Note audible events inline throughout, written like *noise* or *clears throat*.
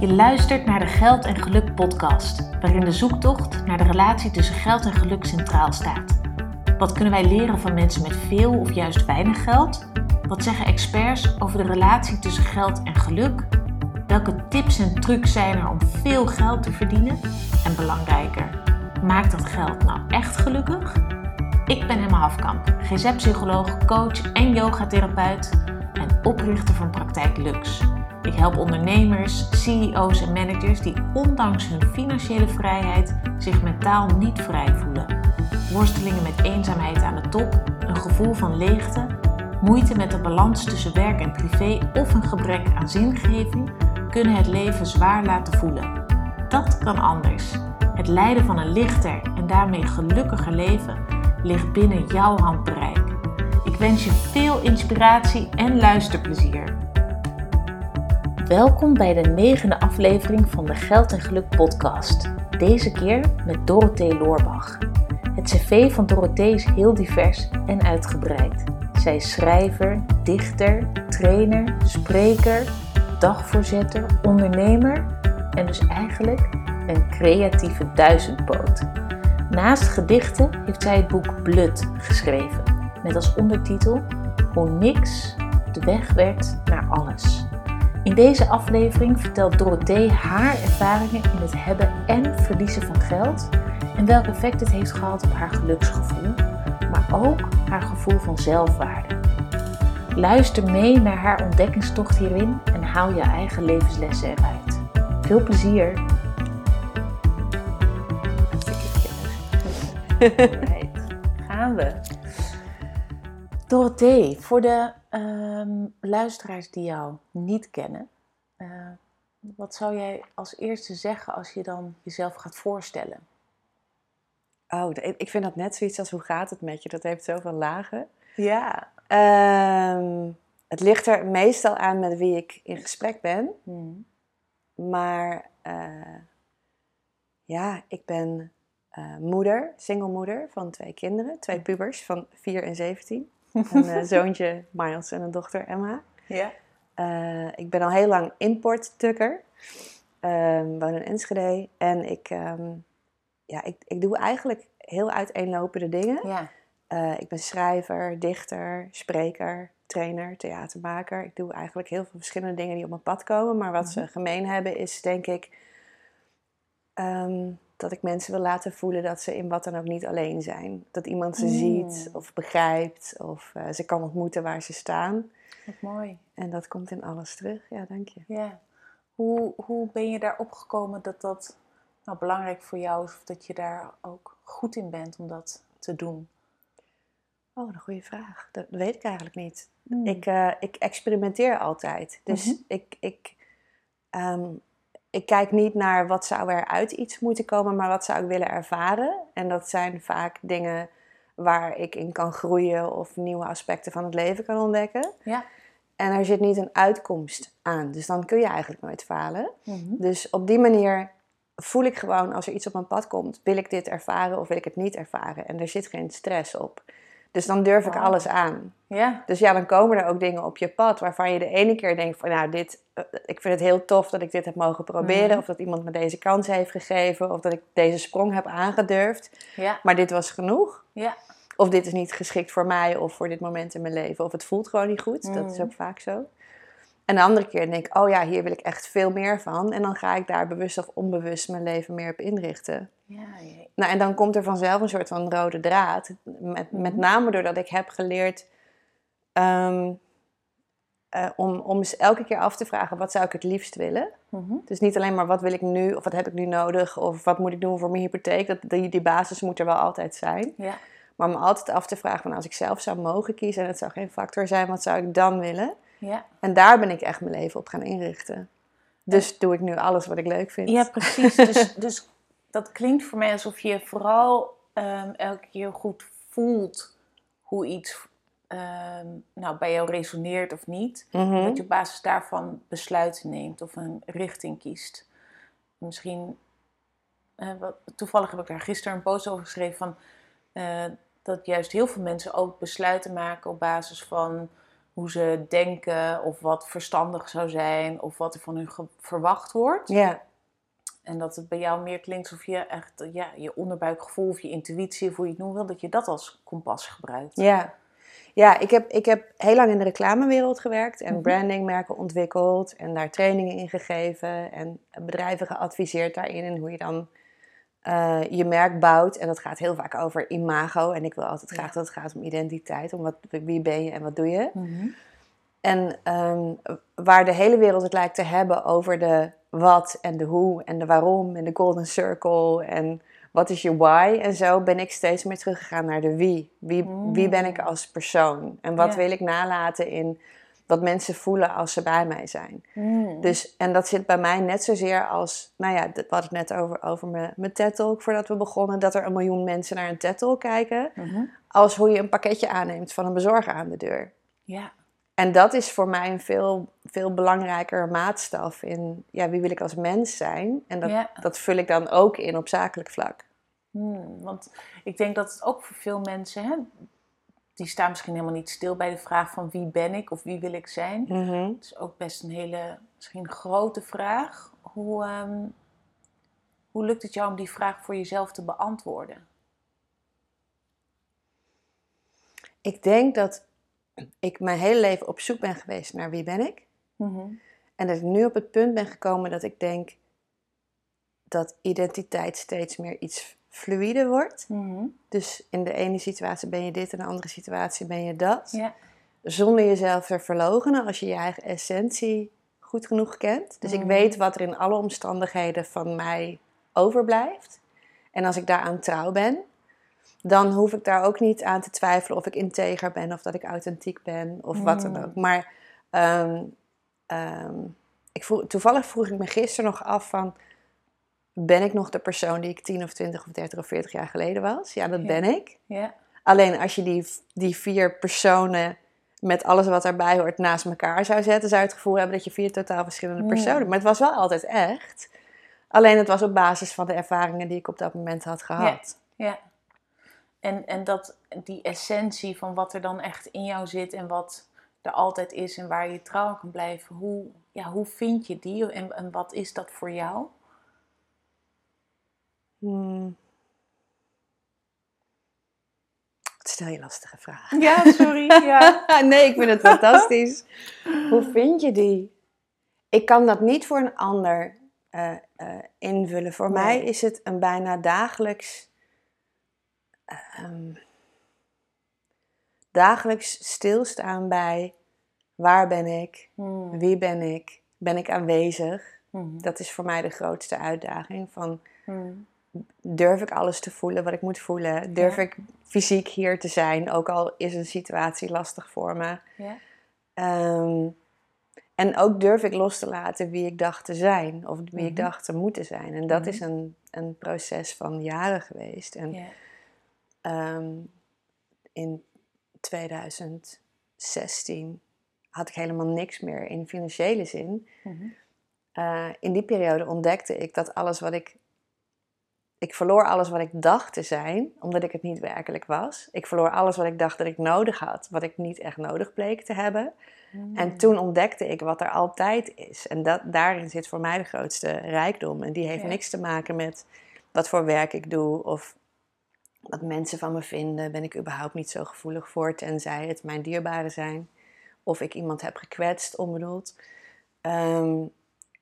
Je luistert naar de Geld en Geluk podcast, waarin de zoektocht naar de relatie tussen geld en geluk centraal staat. Wat kunnen wij leren van mensen met veel of juist weinig geld? Wat zeggen experts over de relatie tussen geld en geluk? Welke tips en trucs zijn er om veel geld te verdienen? En belangrijker, maakt dat geld nou echt gelukkig? Ik ben Emma Hafkamp, GZ-psycholoog, coach en yogatherapeut en oprichter van Praktijk Lux. Ik help ondernemers, CEO's en managers die ondanks hun financiële vrijheid zich mentaal niet vrij voelen. Worstelingen met eenzaamheid aan de top, een gevoel van leegte, moeite met de balans tussen werk en privé of een gebrek aan zingeving kunnen het leven zwaar laten voelen. Dat kan anders. Het leiden van een lichter en daarmee gelukkiger leven ligt binnen jouw handbereik. Ik wens je veel inspiratie en luisterplezier. Welkom bij de negende aflevering van de Geld en Geluk podcast. Deze keer met Dorothee Loorbach. Het cv van Dorothee is heel divers en uitgebreid. Zij is schrijver, dichter, trainer, spreker, dagvoorzitter, ondernemer en dus eigenlijk een creatieve duizendpoot. Naast gedichten heeft zij het boek Blut geschreven, met als ondertitel Hoe niks de weg werd naar alles. In deze aflevering vertelt Dorothee haar ervaringen in het hebben en verliezen van geld en welk effect het heeft gehad op haar geluksgevoel, maar ook haar gevoel van zelfwaarde. Luister mee naar haar ontdekkingstocht hierin en haal je eigen levenslessen eruit. Veel plezier! *laughs* Gaan we. Dorothee, voor de ehm, luisteraars die jou niet kennen, eh, wat zou jij als eerste zeggen als je dan jezelf gaat voorstellen? Oh, ik vind dat net zoiets als hoe gaat het met je? Dat heeft zoveel lagen. Ja. Ehm, het ligt er meestal aan met wie ik in gesprek ben. Hmm. Maar eh, ja, ik ben eh, moeder, single moeder van twee kinderen. Twee pubers van 4 en 17. *laughs* Een eh, zoontje Miles en een dochter Emma. Ja. Eh, ik ben al heel lang importtukker. Ehm woon in Enschede. En ik, ehm, ja, ik, ik doe eigenlijk heel uiteenlopende dingen. Ja. Eh, ik ben schrijver, dichter, spreker, trainer, theatermaker. Ik doe eigenlijk heel veel verschillende dingen die op mijn pad komen. Maar wat ze gemeen hebben is, denk ik, ehm, dat ik mensen wil laten voelen dat ze in wat dan ook niet alleen zijn. Dat iemand ze Mm. ziet of begrijpt of eh, ze kan ontmoeten waar ze staan. Wat mooi. En dat komt in alles terug. Ja, dank je. Ja. Hoe, hoe ben je daarop gekomen dat dat nou belangrijk voor jou is, of dat je daar ook goed in bent om dat te doen? Oh, een goede vraag. Dat weet ik eigenlijk niet. Hmm. Ik, eh, ik experimenteer altijd. Dus Mhm. ik, ik, ehm, ik kijk niet naar wat zou er uit iets moeten komen, maar wat zou ik willen ervaren. En dat zijn vaak dingen waar ik in kan groeien of nieuwe aspecten van het leven kan ontdekken. Ja. En er zit niet een uitkomst aan. Dus dan kun je eigenlijk nooit falen. Mhm. Dus op die manier voel ik gewoon als er iets op mijn pad komt, wil ik dit ervaren of wil ik het niet ervaren. En er zit geen stress op. Dus dan durf ik alles aan. Ja. Dus ja, dan komen er ook dingen op je pad waarvan je de ene keer denkt van, nou, dit, eh, ik vind het heel tof dat ik dit heb mogen proberen. Mhm. Of dat iemand me deze kans heeft gegeven. Of dat ik deze sprong heb aangedurfd. Ja. Maar dit was genoeg. Ja. Of dit is niet geschikt voor mij of voor dit moment in mijn leven. Of het voelt gewoon niet goed. Dat is Mhm. ook vaak zo. En de andere keer denk ik, oh ja, hier wil ik echt veel meer van. En dan ga ik daar bewust of onbewust mijn leven meer op inrichten. Ja. ja. Nou, en dan komt er vanzelf een soort van rode draad. Met, met Mhm. name doordat ik heb geleerd ehm, eh, om, om eens elke keer af te vragen, wat zou ik het liefst willen? Mhm. Dus niet alleen maar wat wil ik nu, of wat heb ik nu nodig, of wat moet ik doen voor mijn hypotheek. Dat, die, die basis moet er wel altijd zijn. Ja. Maar om altijd af te vragen, van als ik zelf zou mogen kiezen en het zou geen factor zijn, wat zou ik dan willen? Ja. En daar ben ik echt mijn leven op gaan inrichten. Dus doe ik nu alles wat ik leuk vind. Ja, precies. *laughs* Dus, dus dat klinkt voor mij alsof je vooral ehm, elke keer goed voelt hoe iets ehm, nou, bij jou resoneert of niet. Mhm. Dat je op basis daarvan besluiten neemt of een richting kiest. Misschien, eh, wat, toevallig heb ik daar gisteren een post over geschreven van eh, dat juist heel veel mensen ook besluiten maken op basis van hoe ze denken of wat verstandig zou zijn of wat er van hun verwacht wordt. Ja, En dat het bij jou meer klinkt alsof je echt ja, je onderbuikgevoel of je intuïtie, of hoe je het noemen wil, dat je dat als kompas gebruikt. ja. Ja, ik heb, ik heb heel lang in de reclamewereld gewerkt en Mhm. brandingmerken ontwikkeld en daar trainingen in gegeven en bedrijven geadviseerd daarin en hoe je dan eh, je merk bouwt. En dat gaat heel vaak over imago en ik wil altijd graag dat het gaat om identiteit, om wat, wie ben je en wat doe je. Mhm. En ehm, waar de hele wereld het lijkt te hebben over de wat en de hoe en de waarom en de golden circle en wat is je why en zo, ben ik steeds meer teruggegaan naar de wie. Wie, wie ben ik als persoon? En wat wil ik nalaten in wat mensen voelen als ze bij mij zijn? Mm. Dus, en dat zit bij mij net zozeer als, nou ja, we hadden het net over, over mijn, mijn TED-talk voordat we begonnen, dat er een miljoen mensen naar een TED-talk kijken, Mhm. als hoe je een pakketje aanneemt van een bezorger aan de deur. Ja. En dat is voor mij een veel, veel belangrijker maatstaf in ja, wie wil ik als mens zijn. En dat, Ja. dat vul ik dan ook in op zakelijk vlak. Hmm, want ik denk dat het ook voor veel mensen, hè, die staan misschien helemaal niet stil bij de vraag van wie ben ik of wie wil ik zijn. Mhm. Het is ook best een hele, misschien grote vraag. Hoe, ehm, hoe lukt het jou om die vraag voor jezelf te beantwoorden? Ik denk dat ik mijn hele leven op zoek ben geweest naar wie ben ik. Mhm. En dat ik nu op het punt ben gekomen dat ik denk dat identiteit steeds meer iets fluïde wordt. Mhm. Dus in de ene situatie ben je dit, in de andere situatie ben je dat. Ja. zonder jezelf te verloochenen als je je eigen essentie goed genoeg kent. Dus ik Mhm. weet wat er in alle omstandigheden van mij overblijft. En als ik daaraan trouw ben, dan hoef ik daar ook niet aan te twijfelen of ik integer ben of dat ik authentiek ben of wat dan Mm. ook. Maar ehm, ehm, ik vroeg, toevallig vroeg ik me gisteren nog af van... Ben ik nog de persoon die ik 10 of 20 of 30 of 40 jaar geleden was? Ja, dat Ja. ben ik. Ja. Alleen als je die, die vier personen met alles wat daarbij hoort naast elkaar zou zetten, zou je het gevoel hebben dat je vier totaal verschillende personen. Maar het was wel altijd echt. Alleen het was op basis van de ervaringen die ik op dat moment had gehad. ja. En, en dat, die essentie van wat er dan echt in jou zit en wat er altijd is en waar je trouw aan kan blijven, hoe, ja, hoe vind je die en, en wat is dat voor jou? Hmm. Wat stel je lastige vragen. Ja, sorry. Ja. *laughs* nee, ik vind het fantastisch. *laughs* Hoe vind je die? Ik kan dat niet voor een ander eh, eh, invullen. Voor Nee. mij is het een bijna dagelijks. ehm, dagelijks stilstaan bij waar ben ik, Hmm. wie ben ik, ben ik aanwezig. Hmm. Dat is voor mij de grootste uitdaging. Van Hmm. Durf ik alles te voelen wat ik moet voelen? Durf Ja. ik fysiek hier te zijn, ook al is een situatie lastig voor me? Ja. Ehm, en ook durf ik los te laten wie ik dacht te zijn, of wie ik Mhm. dacht te moeten zijn. En dat Mhm. is een, een proces van jaren geweest. En Ja. ehm, in 2016 had ik helemaal niks meer in financiële zin. Mhm. Eh, in die periode ontdekte ik dat alles wat ik. Ik verloor alles wat ik dacht te zijn, omdat ik het niet werkelijk was. Ik verloor alles wat ik dacht dat ik nodig had, wat ik niet echt nodig bleek te hebben. En Hmm. toen ontdekte ik wat er altijd is. En dat, daarin zit voor mij de grootste rijkdom. En die heeft Ja. niks te maken met wat voor werk ik doe of wat mensen van me vinden. Ben ik überhaupt niet zo gevoelig voor, tenzij het mijn dierbaren zijn. Of ik iemand heb gekwetst, onbedoeld. Ehm,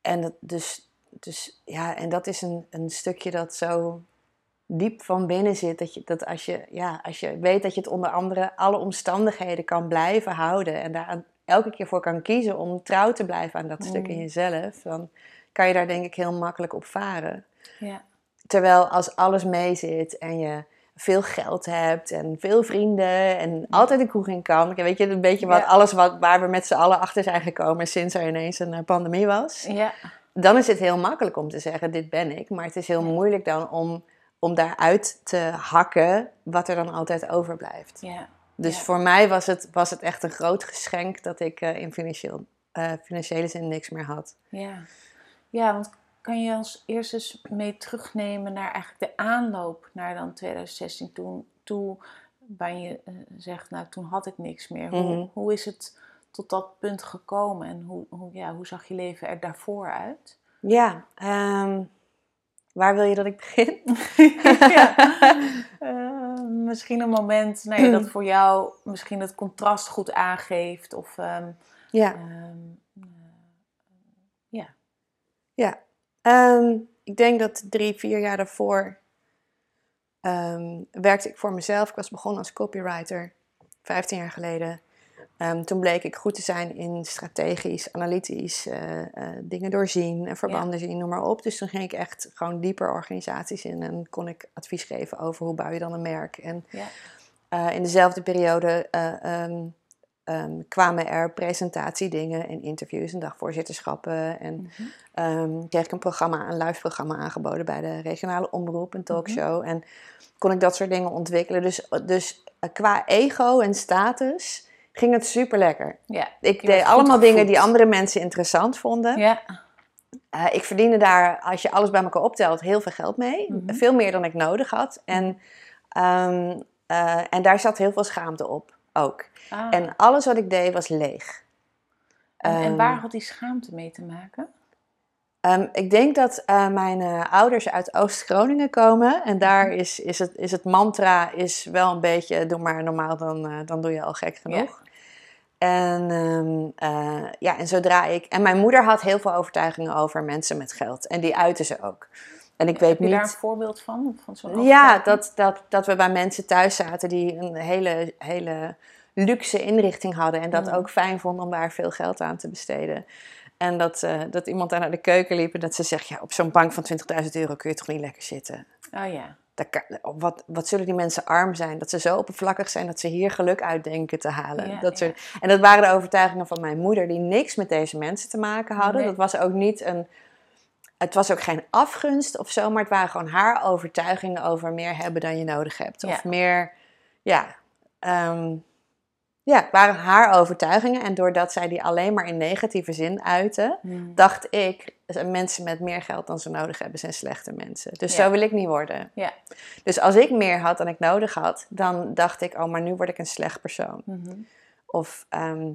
en, dat, dus, dus, ja, en dat is een, een stukje dat zo diep van binnen zit. Dat, je, dat als, je, ja, als je weet dat je het onder andere alle omstandigheden kan blijven houden. En daar elke keer voor kan kiezen om trouw te blijven aan dat stuk in Mm. jezelf. Dan kan je daar denk ik heel makkelijk op varen. Ja. Terwijl als alles meezit en je veel geld hebt en veel vrienden en altijd de kroeg in kan. Weet je, een beetje wat, Ja. alles wat, waar we met z'n allen achter zijn gekomen sinds er ineens een eh, pandemie was. Ja. Dan is het heel makkelijk om te zeggen, dit ben ik. Maar het is heel moeilijk dan om, om daaruit te hakken wat er dan altijd overblijft. Ja. Dus Ja. voor mij was het, was het echt een groot geschenk dat ik eh, in financieel, eh, financiële zin niks meer had. Ja. ja, want kan je als eerst eens mee terugnemen naar eigenlijk de aanloop naar dan 2016 toen, toen waar je eh, zegt, nou toen had ik niks meer. Hoe, Mhm. hoe is het tot dat punt gekomen en hoe, hoe, ja, hoe zag je leven er daarvoor uit? Ja, ehm, waar wil je dat ik begin? *laughs* *laughs* ja. Uh, misschien een moment ja, dat voor jou misschien het contrast goed aangeeft. Of, um, ja. Um, uh, ja. Ja. Ehm, ik denk dat drie, vier jaar daarvoor werkte ik voor mezelf. Ik was begonnen als copywriter, 15 jaar geleden. Um, toen bleek ik goed te zijn in strategisch, analytisch uh, uh, dingen doorzien, en verbanden zien, noem maar op. Dus toen ging ik echt gewoon dieper organisaties in en kon ik advies geven over hoe bouw je dan een merk. En ja. uh, in dezelfde periode um, um, kwamen er presentatiedingen en interviews en dagvoorzitterschappen. En mm -hmm. kreeg ik een programma, een live programma aangeboden bij de regionale omroep, een talkshow. Mm -hmm. En kon ik dat soort dingen ontwikkelen. Dus, dus qua ego en status ging het super lekker. Ja, ik deed allemaal dingen die andere mensen interessant vonden. Ja. Uh, ik verdiende daar, als je alles bij elkaar optelt, heel veel geld mee. Mhm. Veel meer dan ik nodig had. En, um, uh, en daar zat heel veel schaamte op ook. Ah. En alles wat ik deed was leeg. En, en Um, waar had die schaamte mee te maken? Um, ik denk dat uh, mijn ouders uit Oost-Groningen komen. En daar Mhm. is, is, het, is het mantra is wel een beetje... doe maar normaal, dan, dan doe je al gek genoeg. En, um, ja, en zodra ik... En mijn moeder had heel veel overtuigingen over mensen met geld. En die uiten ze ook. En ik weet Heb je niet... daar een voorbeeld van? van zo'n Ja, dat, dat, dat we bij mensen thuis zaten die een hele, hele luxe inrichting hadden. En dat Mm. ook fijn vonden om daar veel geld aan te besteden. En dat, uh, dat iemand daar naar de keuken liep en dat ze zegt... Ja, op zo'n bank van 20.000 euro kun je toch niet lekker zitten? Oh ja. Wat, wat zullen die mensen arm zijn? Dat ze zo oppervlakkig zijn dat ze hier geluk uit denken te halen. Ja, dat ja. soort, en dat waren de overtuigingen van mijn moeder... die niks met deze mensen te maken hadden. Nee. Dat was ook niet een... Het was ook geen afgunst of zo, maar het waren gewoon haar overtuigingen over meer hebben dan je nodig hebt. Of Ja. meer, ja, ehm, ja, het waren haar overtuigingen. En doordat zij die alleen maar in negatieve zin uiten, Hmm. dacht ik, mensen met meer geld dan ze nodig hebben zijn slechte mensen. Dus Ja. zo wil ik niet worden. Ja. Dus als ik meer had dan ik nodig had, dan dacht ik, oh, maar nu word ik een slecht persoon. Mhm. Of ehm,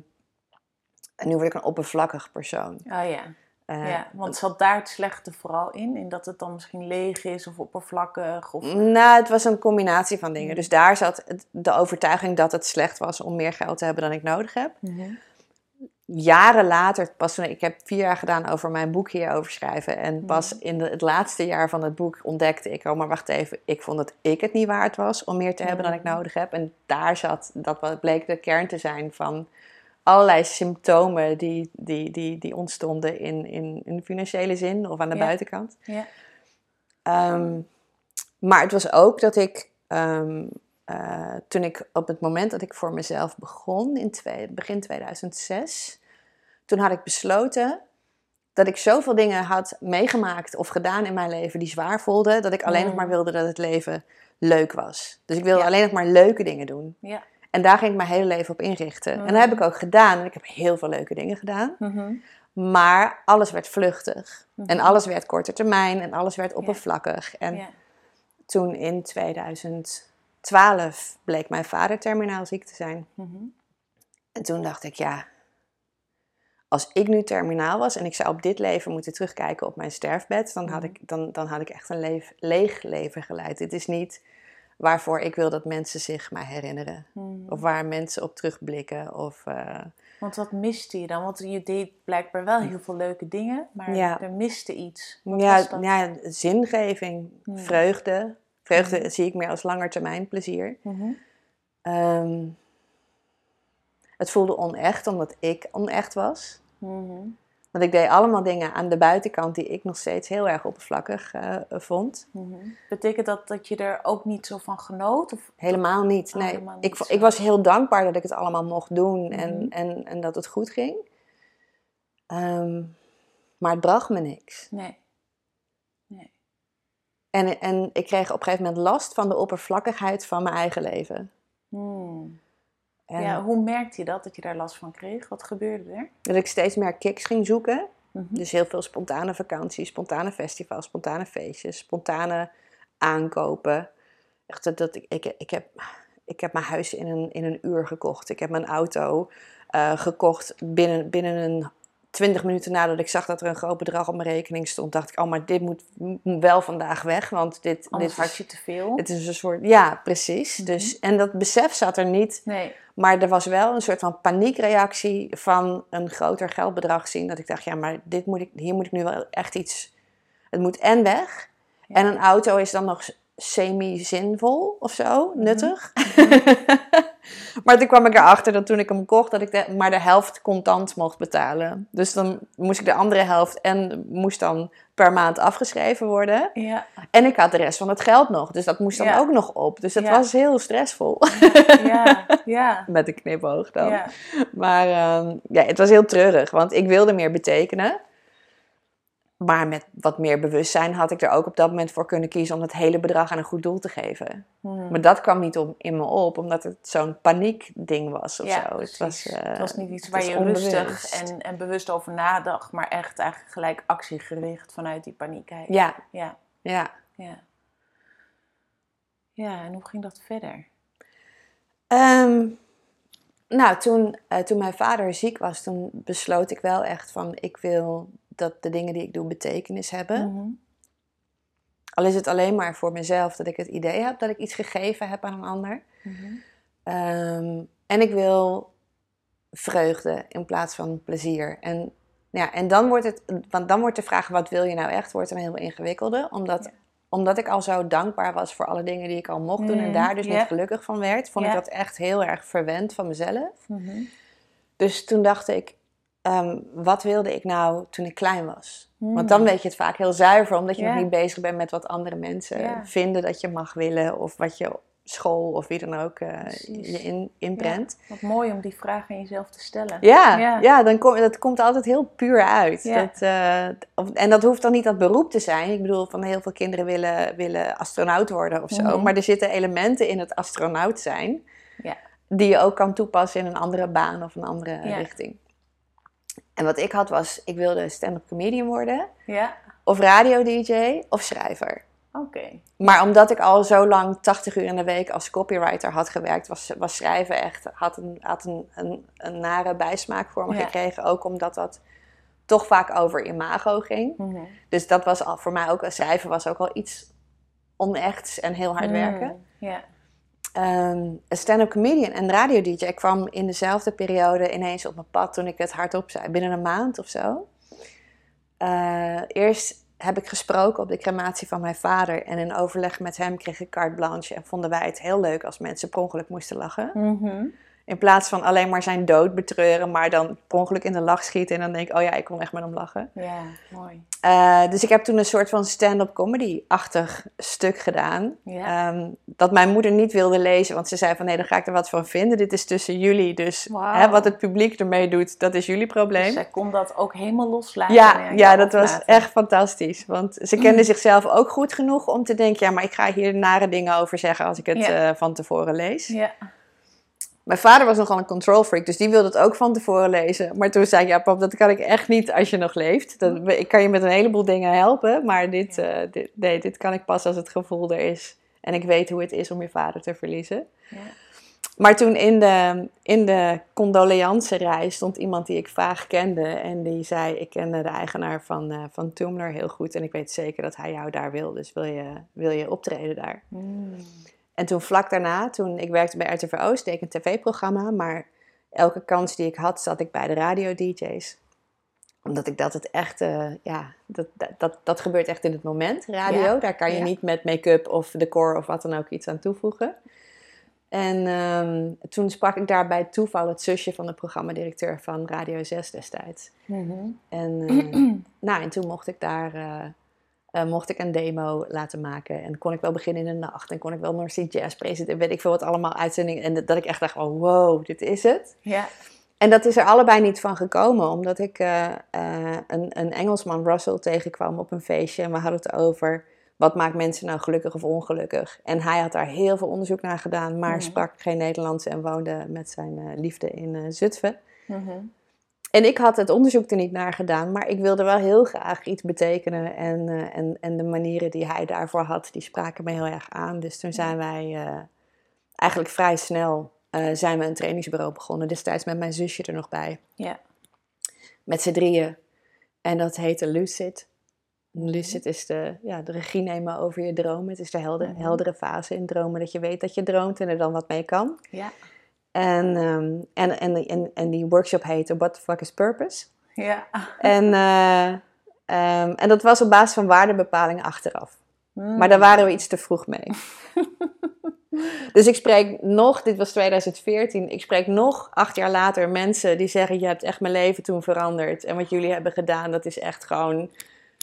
nu word ik een oppervlakkig persoon. Oh ja. Eh, ja. Want zat daar het slechte vooral in? In dat het dan misschien leeg is of oppervlakkig? Of... Nou, het was een combinatie van dingen. Mm. Dus daar zat de overtuiging dat het slecht was om meer geld te hebben dan ik nodig heb. Jaren later, pas toen ik heb vier jaar gedaan over mijn boek hierover schrijven. En Mhm. pas in de- het laatste jaar van het boek ontdekte ik, oh maar wacht even, ik vond dat ik het niet waard was om meer te hebben dan ik Mhm. nodig heb. En daar zat, dat bleek de kern te zijn van allerlei symptomen die, die, die, die ontstonden in, in, in financiële zin of aan de Ja. buitenkant. Ja. Ehm, maar het was ook dat ik, ehm, eh, toen ik op het moment dat ik voor mezelf begon, in twee, begin 2006, toen had ik besloten dat ik zoveel dingen had meegemaakt of gedaan in mijn leven die zwaar voelden, dat ik alleen nog Mm. maar wilde dat het leven leuk was. Dus ik wilde Ja. alleen nog maar leuke dingen doen. Ja. En daar ging ik mijn hele leven op inrichten. En dat heb ik ook gedaan. En ik heb heel veel leuke dingen gedaan. Mhm. Maar alles werd vluchtig. En Mhm. alles werd korte termijn. En alles werd oppervlakkig. En toen in 2012 bleek mijn vader terminaal ziek te zijn. Mhm. En toen dacht ik, ja, als ik nu terminaal was en ik zou op dit leven moeten terugkijken op mijn sterfbed, dan had ik, dan, dan had ik echt een leef, leeg leven geleid. Dit is niet waarvoor ik wil dat mensen zich mij herinneren. Mhm. Of waar mensen op terugblikken. Of, eh, Want wat miste je dan? Want je deed blijkbaar wel heel veel leuke dingen, maar Ja. er miste iets. Wat ja, was dat? ja, zingeving, Hmm. vreugde. Vreugde Mhm. zie ik meer als langetermijn plezier. Mhm. Ehm, het voelde onecht omdat ik onecht was. Mhm. Want ik deed allemaal dingen aan de buitenkant die ik nog steeds heel erg oppervlakkig eh, vond. Mhm. Betekent dat dat je er ook niet zo van genoot? Of... Helemaal niet. Oh, Nee. helemaal niet ik, zo. ik was heel dankbaar dat ik het allemaal mocht doen en, Mhm. en, en dat het goed ging. Ehm, maar het bracht me niks. Nee. nee. En, en ik kreeg op een gegeven moment last van de oppervlakkigheid van mijn eigen leven. Hmm. En Ja, hoe merkte je dat, dat je daar last van kreeg? Wat gebeurde er? dat ik steeds meer kicks ging zoeken. Mhm. Dus heel veel spontane vakanties, spontane festivals, spontane feestjes, spontane aankopen. Echt dat, dat ik, ik, ik, heb, ik heb mijn huis in een, in een uur gekocht. Ik heb mijn auto eh, gekocht binnen, binnen een 20 minuten nadat ik zag dat er een groot bedrag op mijn rekening stond, dacht ik, oh, maar dit moet, wel vandaag weg, want dit, Anders dit had je te veel. het is een soort, ja, precies. Mhm. Dus, en dat besef zat er niet, Nee. maar er was wel een soort van paniekreactie van een groter geldbedrag zien, dat ik dacht, ja, maar dit moet ik, hier moet ik nu wel echt iets, het moet en weg, Ja. en een auto is dan nog semi-zinvol of zo, Mhm. nuttig. *laughs* *laughs* maar toen kwam ik erachter dat toen ik hem kocht, dat ik de, maar de helft contant mocht betalen. Dus dan moest ik de andere helft en moest dan per maand afgeschreven worden. Ja. En ik had de rest van het geld nog, dus dat moest dan Ja. ook nog op. Dus dat Ja. was heel stressvol, Ja. Ja. *laughs* met een knipoog dan. Ja. Maar ehm, ja, het was heel treurig, want ik wilde meer betekenen. Maar met wat meer bewustzijn had ik er ook op dat moment voor kunnen kiezen om het hele bedrag aan een goed doel te geven. Hmm. Maar dat kwam niet op, in me op, omdat het zo'n paniekding was of Ja, zo. Het was, eh, het was niet iets het waar je onbewust. rustig en, en bewust over nadacht, maar echt eigenlijk gelijk actiegericht vanuit die paniek. Ja, Ja. ja. Ja. Ja, en hoe ging dat verder? Ehm, nou, toen, eh, toen mijn vader ziek was, toen besloot ik wel echt van... ik wil dat de dingen die ik doe betekenis hebben. Mhm. Al is het alleen maar voor mezelf dat ik het idee heb dat ik iets gegeven heb aan een ander. Mhm. Ehm, en ik wil vreugde in plaats van plezier. En, ja, en dan wordt het, want dan wordt de vraag: wat wil je nou echt? Wordt een heel ingewikkelde. Omdat, Ja. omdat ik al zo dankbaar was voor alle dingen die ik al mocht doen en Mhm, daar dus niet gelukkig van werd, vond ik dat echt heel erg verwend van mezelf. Dus toen dacht ik: ehm, wat wilde ik nou toen ik klein was? Hmm. Want dan weet je het vaak heel zuiver, omdat je nog niet bezig bent met wat andere mensen vinden dat je mag willen, of wat je school of wie dan ook Precies. je in, inprent. Wat mooi om die vraag aan jezelf te stellen. Ja, Ja. ja. dan kom, dat komt altijd heel puur uit. Ja. Dat, eh, of- en dat hoeft dan niet dat beroep te zijn. Ik bedoel, van heel veel kinderen willen, willen astronaut worden of zo. Mhm. Maar er zitten elementen in het astronaut zijn... Ja. die je ook kan toepassen in een andere baan of een andere richting. En wat ik had was, ik wilde stand-up comedian worden... Ja? of radio-dj of schrijver. Oké. Maar omdat ik al zo lang 80 uur in de week als copywriter had gewerkt, was, was schrijven echt, had, een, had een, een, een nare bijsmaak voor me Ja. gekregen. Ook omdat dat toch vaak over imago ging. Mhm. Dus dat was al, voor mij ook, schrijven was ook al iets onechts en heel hard werken. Mm, Ja. Ehm, een stand-up comedian en radio-dj kwam in dezelfde periode ineens op mijn pad toen ik het hardop zei, binnen een maand of zo. Eh, eerst heb ik gesproken op de crematie van mijn vader en in overleg met hem kreeg ik carte blanche en vonden wij het heel leuk als mensen per ongeluk moesten lachen. Mhm. In plaats van alleen maar zijn dood betreuren, maar dan per ongeluk in de lach schieten en dan denk ik, oh ja, ik kon echt met hem lachen. Ja, mooi. Eh, dus ik heb toen een soort van stand-up comedy-achtig stuk gedaan. Ja. Ehm, dat mijn moeder niet wilde lezen, want ze zei van nee, dan ga ik er wat van vinden. Dit is tussen jullie, dus hè, wat het publiek ermee doet, dat is jullie Dus probleem. zij kon dat ook helemaal loslaten. ja, ja, dat was echt fantastisch. Want ze kende *clears throat* zichzelf ook goed genoeg om te denken, ja, maar ik ga hier nare dingen over zeggen als ik het Ja. eh, van tevoren lees. Ja. Mijn vader was nogal een control freak, dus die wilde het ook van tevoren lezen. Maar toen zei ik, ja pap, dat kan ik echt niet als je nog leeft. Dat, ik kan je met een heleboel dingen helpen, maar dit, eh, dit, nee, dit kan ik pas als het gevoel er is. En ik weet hoe het is om je vader te verliezen. Ja. Maar toen in de, in de condoleancerij stond iemand die ik vaag kende. En die zei, ik kende de eigenaar van, eh van Tumblr heel goed. En ik weet zeker dat hij jou daar wil, dus wil je, wil je optreden daar? Mm. En toen vlak daarna, toen ik werkte bij RTV Oost, deed ik een tv-programma. Maar elke kans die ik had, zat ik bij de radio-dj's. Omdat ik dat het echt, eh, ja, dat, dat, dat, dat gebeurt echt in het moment, radio. Ja, Daar kan je ja. niet met make-up of decor of wat dan ook iets aan toevoegen. En ehm, toen sprak ik daar bij toeval het zusje van de programmadirecteur van Radio 6 destijds. Mhm. En, eh, *clears throat* nou, en toen mocht ik daar eh, eh, mocht ik een demo laten maken. En kon ik wel beginnen in de nacht. En kon ik wel North Sea Jazz presenteren. Weet ik veel wat allemaal uitzendingen. En dat- ik echt dacht, oh, wow, dit is het. Ja. En dat is er allebei niet van gekomen. Omdat ik eh, eh, een, een Engelsman, Russell, tegenkwam op een feestje. En we hadden het over... Wat maakt mensen nou gelukkig of ongelukkig? En hij had daar heel veel onderzoek naar gedaan, maar Mhm. sprak geen Nederlands en woonde met zijn liefde in eh, Zutphen. Mhm. En ik had het onderzoek er niet naar gedaan, maar ik wilde wel heel graag iets betekenen. En, eh, en, en de manieren die hij daarvoor had, die spraken me heel erg aan. Dus toen zijn wij eh, eigenlijk vrij snel eh, zijn we een trainingsbureau begonnen. Destijds met mijn zusje er nog bij. Ja. Met z'n drieën. En dat heette Lucid. Lucid is de, ja, de regie nemen over je dromen. Het is de helder, Mhm. heldere fase in dromen. Dat je weet dat je droomt en er dan wat mee kan. Ja. En, ehm, en, en, en, en die workshop heette What the fuck is purpose? Ja. En, eh, ehm, en dat was op basis van waardebepalingen achteraf. Mm. Maar daar waren we iets te vroeg mee. *laughs* dus ik spreek nog, dit was 2014, ik spreek nog acht jaar later mensen die zeggen: Je hebt echt mijn leven toen veranderd. En wat jullie hebben gedaan, dat is echt gewoon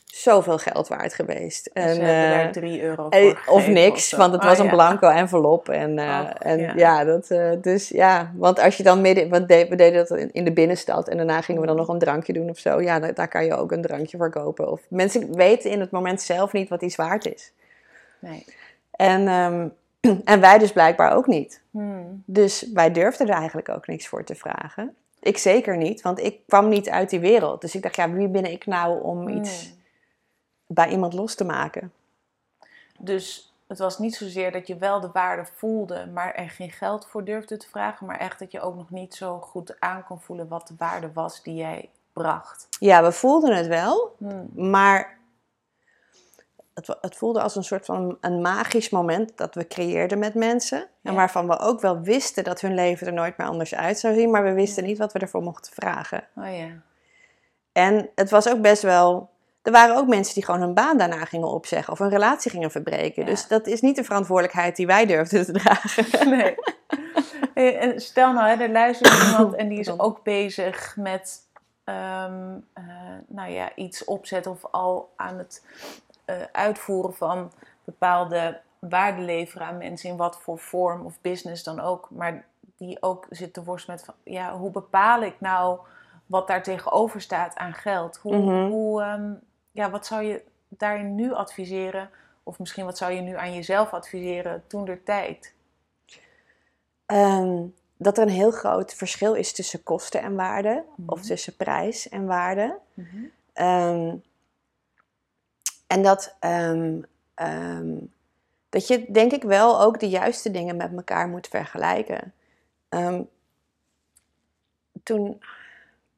zoveel geld waard geweest. En ze En, hebben eh, daar drie euro eh, voor of niks, want het Oh, was een ja. blanco envelop. En, eh, en ja. ja, dat, dus ja, want als je dan midden, want de- we deden dat in, de binnenstad en daarna gingen we dan nog een drankje doen of zo. Ja, da- daar kan je ook een drankje voor kopen. Of mensen weten in het moment zelf niet wat iets waard is. Nee. En, ehm, *clears throat* en wij dus blijkbaar ook niet. Hmm. Dus wij durfden er eigenlijk ook niks voor te vragen. Ik zeker niet, want ik kwam niet uit die wereld. Dus ik dacht, ja, wie ben ik nou om iets Hmm. Bij iemand los te maken? Dus het was niet zozeer dat je wel de waarde voelde, maar er geen geld voor durfde te vragen. Maar echt dat je ook nog niet zo goed aan kon voelen wat de waarde was die jij bracht. Ja, we voelden het wel, Hmm. maar het, het voelde als een soort van een magisch moment dat we creëerden met mensen. En waarvan we ook wel wisten dat hun leven er nooit meer anders uit zou zien, maar we wisten niet wat we ervoor mochten vragen. Oh ja. En het was ook best wel. Er waren ook mensen die gewoon hun baan daarna gingen opzeggen of een relatie gingen verbreken. Ja. Dus dat is niet de verantwoordelijkheid die wij durfden te dragen. *laughs* Nee. Hey, en stel nou, hè, er luistert iemand en die is ook bezig met ehm, eh, nou ja, iets opzetten of al aan het eh, uitvoeren van bepaalde waarde leveren aan mensen in wat voor vorm of business dan ook. Maar die ook zit te worstelen met van, ja, hoe bepaal ik nou wat daar tegenover staat aan geld? Hoe, Mhm. hoe, ehm, ja, wat zou je daarin nu adviseren? Of misschien wat zou je nu aan jezelf adviseren toen der tijd? Ehm, dat er een heel groot verschil is tussen kosten en waarde, of Mhm. tussen prijs en waarde. Ehm, en dat, ehm, dat je denk ik wel ook de juiste dingen met elkaar moet vergelijken. Toen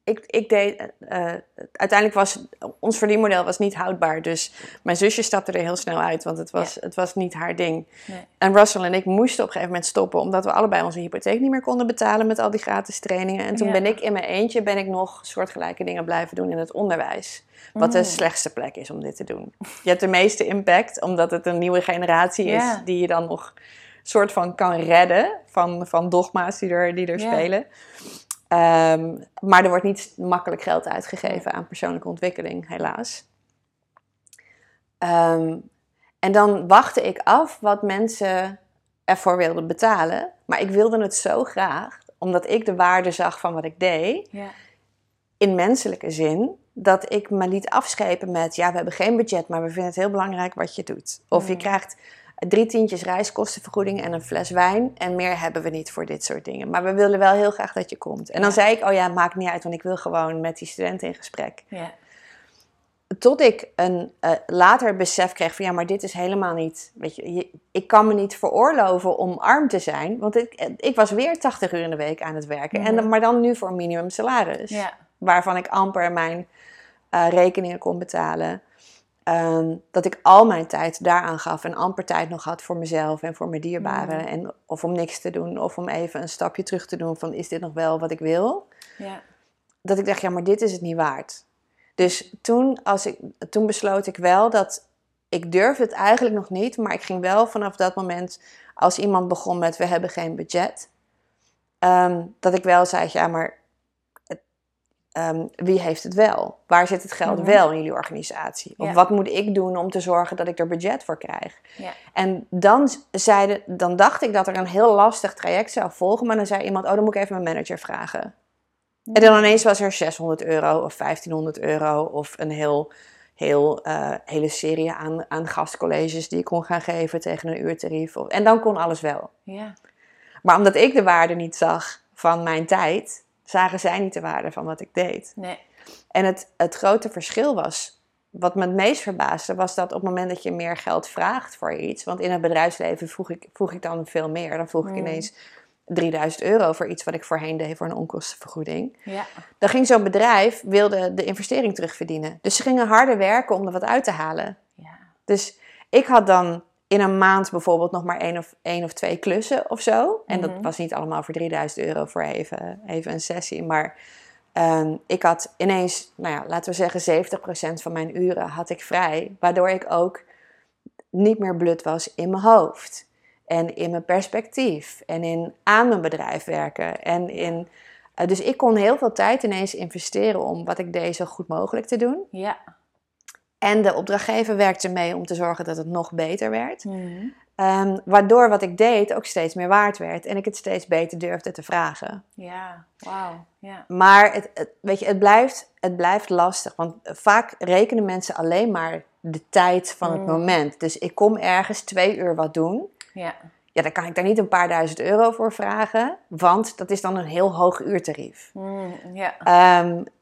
ik, ik deed, eh, eh, uiteindelijk was ons verdienmodel was niet houdbaar. Dus mijn zusje stapte er heel snel uit, want het was, het was niet haar ding. Nee. En Russell en ik moesten op een gegeven moment stoppen, omdat we allebei onze hypotheek niet meer konden betalen met al die gratis trainingen. En toen Ja. ben ik in mijn eentje ben ik nog soortgelijke dingen blijven doen in het onderwijs. Wat de Mm. slechtste plek is om dit te doen. Je hebt de meeste impact, omdat het een nieuwe generatie is Ja. die je dan nog soort van kan redden van, van dogma's die er, die er Ja. spelen. Ehm, maar er wordt niet makkelijk geld uitgegeven aan persoonlijke ontwikkeling, helaas. Ehm, en dan wachtte ik af wat mensen ervoor wilden betalen. Maar ik wilde het zo graag, omdat ik de waarde zag van wat ik deed, Ja. in menselijke zin, dat ik me liet afschepen met: ja, we hebben geen budget, maar we vinden het heel belangrijk wat je doet. Of je krijgt drie tientjes reiskostenvergoeding en een fles wijn. En meer hebben we niet voor dit soort dingen. Maar we willen wel heel graag dat je komt. En dan Ja. zei ik: oh ja, maakt niet uit, want ik wil gewoon met die studenten in gesprek. Ja. Tot ik een eh, later besef kreeg van ja, maar dit is helemaal niet. Weet je, je- ik kan me niet veroorloven om arm te zijn. Want ik, ik was weer 80 uur in de week aan het werken. en, maar dan nu voor een minimum salaris. Ja. Waarvan ik amper mijn eh, rekeningen kon betalen. Ehm, dat ik al mijn tijd daaraan gaf en amper tijd nog had voor mezelf en voor mijn dierbaren. Mhm. En, of om niks te doen, of om even een stapje terug te doen van is dit nog wel wat ik wil? Ja. dat ik dacht, ja, maar dit is het niet waard. Dus toen, als ik, toen besloot ik wel dat ik durfde het eigenlijk nog niet, maar ik ging wel vanaf dat moment, als iemand begon met we hebben geen budget, ehm, dat ik wel zei, ja, maar ehm, wie heeft het wel? Waar zit het geld Mhm. wel in jullie organisatie? Of Ja. wat moet ik doen om te zorgen dat ik er budget voor krijg? Ja. En dan, zeiden, dan dacht ik dat er een heel lastig traject zou volgen, maar dan zei iemand, oh, dan moet ik even mijn manager vragen. En dan ineens was er 600 euro of 1500 euro of een heel, heel, eh, hele serie aan, aan gastcolleges die ik kon gaan geven tegen een uurtarief. Of- En dan kon alles wel. Ja. Maar omdat ik de waarde niet zag van mijn tijd, zagen zij niet de waarde van wat ik deed. Nee. En het, het grote verschil was, wat me het meest verbaasde, was dat op het moment dat je meer geld vraagt voor iets, want in het bedrijfsleven vroeg ik, vroeg ik dan veel meer. Dan vroeg ik Mm. ineens 3000 euro voor iets wat ik voorheen deed voor een onkostenvergoeding. Ja. Dan ging zo'n bedrijf, wilde de investering terugverdienen. Dus ze gingen harder werken om er wat uit te halen. Ja. Dus ik had dan in een maand bijvoorbeeld nog maar één of, één of twee klussen of zo. En dat Mhm. was niet allemaal voor 3000 euro voor even, even een sessie. Maar ehm, ik had ineens, nou ja, laten we zeggen 70% van mijn uren had ik vrij. Waardoor ik ook niet meer blut was in mijn hoofd. En in mijn perspectief. En in aan mijn bedrijf werken. En in, eh, dus ik kon heel veel tijd ineens investeren om wat ik deed zo goed mogelijk te doen. Ja. En de opdrachtgever werkte mee om te zorgen dat het nog beter werd. Mhm. Ehm, waardoor wat ik deed ook steeds meer waard werd. En ik het steeds beter durfde te vragen. Ja. Wauw. Ja. Maar het, het- weet je, het, blijft, het blijft lastig. Want vaak rekenen mensen alleen maar de tijd van het Mm. moment. Dus ik kom ergens twee uur wat doen. Ja. Ja, dan kan ik daar niet een paar duizend euro voor vragen. Want dat is dan een heel hoog uurtarief. Mm, ja.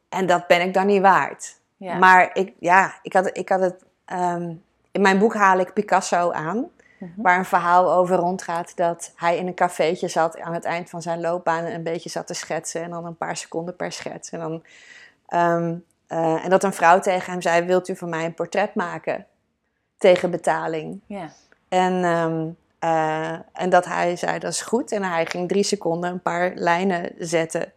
En dat ben ik dan niet waard. Ja. Maar ik, ja, ik had, ik had het. ehm, in mijn boek haal ik Picasso aan. Mhm. Waar een verhaal over rondgaat dat hij in een cafeetje zat aan het eind van zijn loopbaan en een beetje zat te schetsen. En dan een paar seconden per schets. En, dan, ehm, eh, en dat een vrouw tegen hem zei: Wilt u van mij een portret maken? Tegen betaling. En, ehm, eh, en dat hij zei: Dat is goed. En hij ging drie seconden een paar lijnen zetten.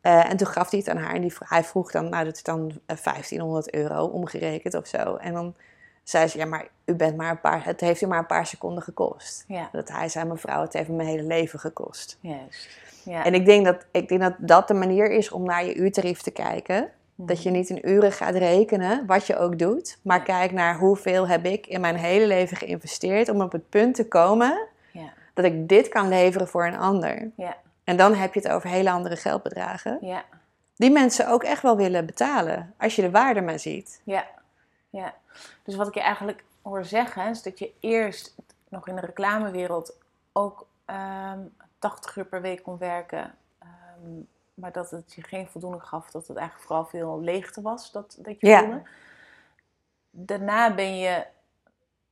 Eh, en toen gaf hij het aan haar en die, hij vroeg dan, nou dat is dan eh, 1500 euro omgerekend of zo. En dan zei ze, ja maar u bent maar een paar, het heeft u maar een paar seconden gekost. Ja. Dat hij zei, mevrouw, het heeft me mijn hele leven gekost. Juist. Ja. En ik denk, dat, ik denk dat dat de manier is om naar je uurtarief te kijken. Dat je niet in uren gaat rekenen, wat je ook doet. Maar Ja. kijk naar hoeveel heb ik in mijn hele leven geïnvesteerd om op het punt te komen Ja. dat ik dit kan leveren voor een ander. Ja. En dan heb je het over hele andere geldbedragen. Ja. Die mensen ook echt wel willen betalen. Als je de waarde maar ziet. Ja, ja. Dus wat ik je eigenlijk hoor zeggen, is dat je eerst nog in de reclamewereld ook ehm 80 uur per week kon werken. ehm, maar dat het je geen voldoening gaf, dat het eigenlijk vooral veel leegte was dat, dat je Ja. voelde. Daarna ben je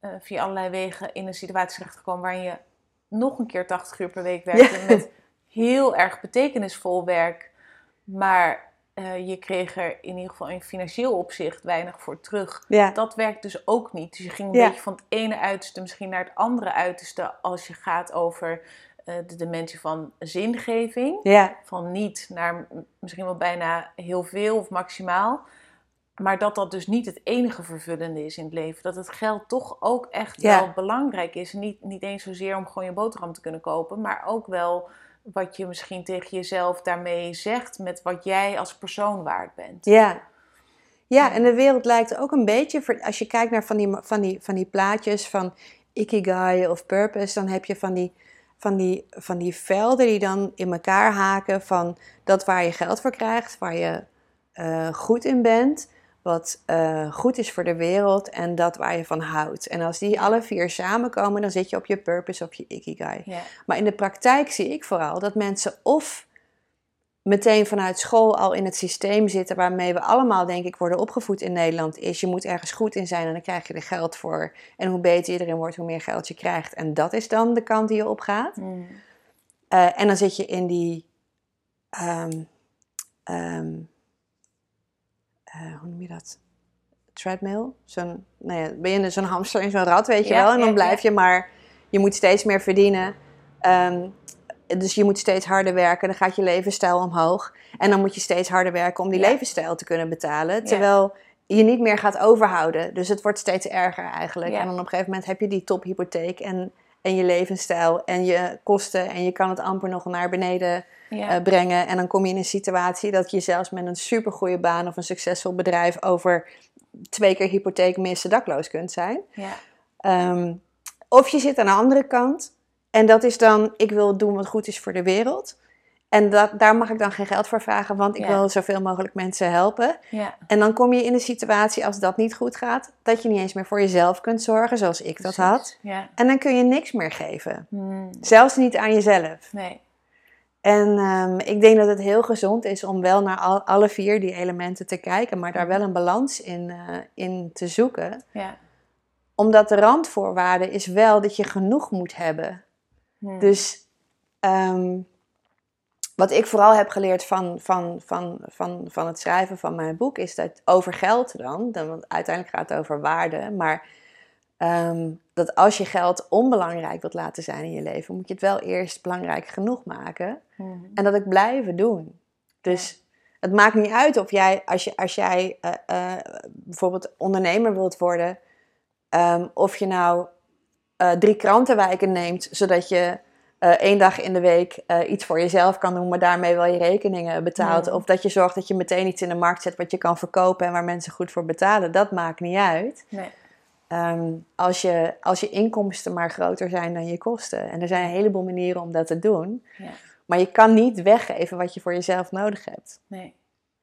eh, via allerlei wegen in een situatie terechtgekomen waarin je nog een keer 80 uur per week werkte met heel erg betekenisvol werk. Maar eh, je kreeg er in ieder geval in financieel opzicht weinig voor terug. Ja, Dat werkt dus ook niet. Dus je ging een Ja. beetje van het ene uiterste misschien naar het andere uiterste als je gaat over eh, de dimensie van zingeving. ja, Van niet naar misschien wel bijna heel veel of maximaal. Maar dat dat dus niet het enige vervullende is in het leven. Dat het geld toch ook echt wel belangrijk is. Niet, niet eens zozeer om gewoon je boterham te kunnen kopen, maar ook wel wat je misschien tegen jezelf daarmee zegt met wat jij als persoon waard bent. ja. Ja, en de wereld lijkt ook een beetje, als je kijkt naar van die, van die, van die plaatjes van Ikigai of Purpose, dan heb je van die, van, die, van die velden die dan in elkaar haken van dat waar je geld voor krijgt, waar je eh, goed in bent, wat eh, goed is voor de wereld en dat waar je van houdt. En als die alle vier samenkomen, dan zit je op je purpose of je Ikigai. Ja, Maar in de praktijk zie ik vooral dat mensen of meteen vanuit school al in het systeem zitten waarmee we allemaal, denk ik, worden opgevoed in Nederland, is je moet ergens goed in zijn en dan krijg je er geld voor. En hoe beter je erin wordt, hoe meer geld je krijgt. En dat is dan de kant die je opgaat. Mm. Eh, en dan zit je in die, ehm, ehm, eh, hoe noem je dat? Treadmill? Zo'n, nou ja, ben je zo'n hamster in zo'n rad, weet je Ja, wel? En dan blijf je maar, je moet steeds meer verdienen. Ehm, dus je moet steeds harder werken, dan gaat je levensstijl omhoog. En dan moet je steeds harder werken om die levensstijl te kunnen betalen. Terwijl je niet meer gaat overhouden. Dus het wordt steeds erger eigenlijk. En dan op een gegeven moment heb je die tophypotheek en, en je levensstijl en je kosten. En je kan het amper nog naar beneden Ja. eh, brengen. En dan kom je in een situatie dat je zelfs met een supergoeie baan of een succesvol bedrijf over twee keer hypotheek missen dakloos kunt zijn. ja. Ehm, of je zit aan de andere kant en dat is dan, ik wil doen wat goed is voor de wereld. En dat, daar mag ik dan geen geld voor vragen, want ik Ja. wil zoveel mogelijk mensen helpen. ja. En dan kom je in een situatie, als dat niet goed gaat, dat je niet eens meer voor jezelf kunt zorgen, zoals ik dat had. Ja. En dan kun je niks meer geven. Mm. Zelfs niet aan jezelf. Nee. En ehm, ik denk dat het heel gezond is om wel naar al, alle vier die elementen te kijken, maar daar wel een balans in, eh, in te zoeken. Ja. Omdat de randvoorwaarde is wel dat je genoeg moet hebben. Mm. Dus ehm, wat ik vooral heb geleerd van, van, van, van, van het schrijven van mijn boek is dat over geld dan, dan want uiteindelijk gaat het over waarde, maar ehm, dat als je geld onbelangrijk wilt laten zijn in je leven, moet je het wel eerst belangrijk genoeg maken. Mhm. En dat ik blijven doen. Dus het maakt niet uit of jij, als, je, als jij eh, eh, bijvoorbeeld ondernemer wilt worden, ehm, of je nou eh, drie krantenwijken neemt, zodat je eh, één dag in de week eh, iets voor jezelf kan doen, maar daarmee wel je rekeningen betaalt. Ja. Of dat je zorgt dat je meteen iets in de markt zet wat je kan verkopen en waar mensen goed voor betalen. Dat maakt niet uit. Nee. Ehm, als, je, als je inkomsten maar groter zijn dan je kosten. En er zijn een heleboel manieren om dat te doen. Ja. Maar je kan niet weggeven wat je voor jezelf nodig hebt. Nee.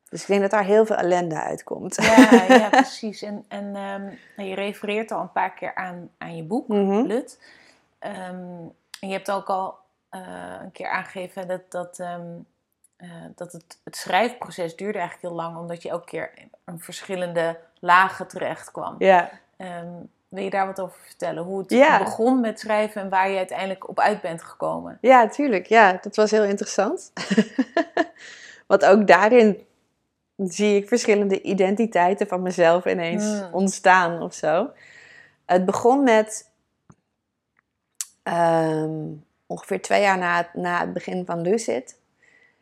Dus ik denk dat daar heel veel ellende uitkomt. Ja, *laughs* ja, precies. En, en ehm, nou, je refereert al een paar keer aan, aan je boek, Mhm. Lut. Ehm, en je hebt ook al eh, een keer aangegeven dat, dat, ehm, eh, dat het, het schrijfproces duurde eigenlijk heel lang, omdat je elke keer in een verschillende lagen terecht kwam. Ja. Ehm, wil je daar wat over vertellen? Hoe het Ja. begon met schrijven en waar je uiteindelijk op uit bent gekomen? ja, tuurlijk. Ja, dat was heel interessant. *laughs* Want ook daarin zie ik verschillende identiteiten van mezelf ineens Hmm. ontstaan of zo. Het begon met ehm, ongeveer twee jaar na het, na het begin van Lucid.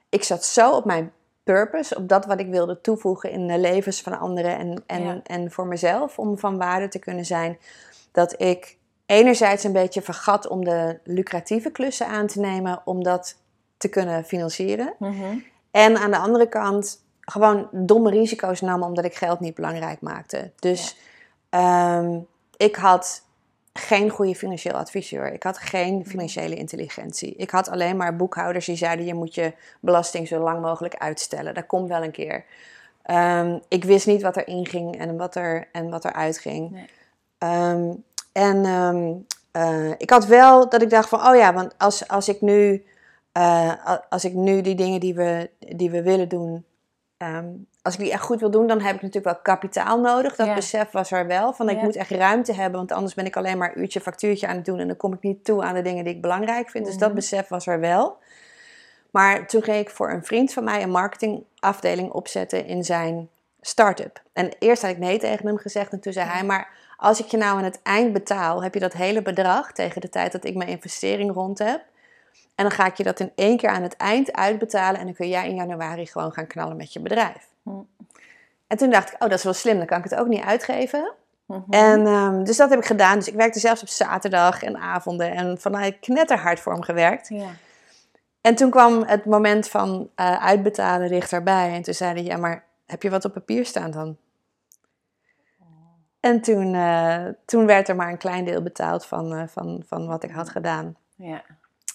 Ik zat zo op mijn purpose, op dat wat ik wilde toevoegen in de levens van anderen en, en, Ja. en voor mezelf, om van waarde te kunnen zijn, dat ik enerzijds een beetje vergat om de lucratieve klussen aan te nemen, om dat te kunnen financieren. Mhm. En aan de andere kant gewoon domme risico's nam omdat ik geld niet belangrijk maakte. Dus ehm, ik had geen goede financieel adviseur. Ik had geen financiële intelligentie. Ik had alleen maar boekhouders die zeiden: je moet je belasting zo lang mogelijk uitstellen. Dat komt wel een keer. Ehm, ik wist niet wat er inging en wat er, en wat er uitging. Nee. Ehm, en ehm, eh, ik had wel dat ik dacht van, oh ja, want als, als ik nu, eh, als ik nu die dingen die we, die we willen doen, als ik die echt goed wil doen, dan heb ik natuurlijk wel kapitaal nodig. Dat Ja. besef was er wel. Van ik Ja. moet echt ruimte hebben, want anders ben ik alleen maar uurtje factuurtje aan het doen en dan kom ik niet toe aan de dingen die ik belangrijk vind. Dus dat Mhm. besef was er wel. Maar toen ging ik voor een vriend van mij een marketingafdeling opzetten in zijn start-up. En eerst had ik nee tegen hem gezegd en toen zei hij, maar als ik je nou aan het eind betaal, heb je dat hele bedrag tegen de tijd dat ik mijn investering rond heb. En dan ga ik je dat in één keer aan het eind uitbetalen en dan kun jij in januari gewoon gaan knallen met je bedrijf. Hm. En toen dacht ik, oh dat is wel slim, dan kan ik het ook niet uitgeven. Mhm. En ehm, dus dat heb ik gedaan. Dus ik werkte zelfs op zaterdag en avonden en vanuit knetterhard voor hem gewerkt. Ja. En toen kwam het moment van eh, uitbetalen dichterbij. En toen zeiden ja, maar heb je wat op papier staan dan? En toen, eh, toen werd er maar een klein deel betaald van, eh, van, van wat ik had gedaan. Ja.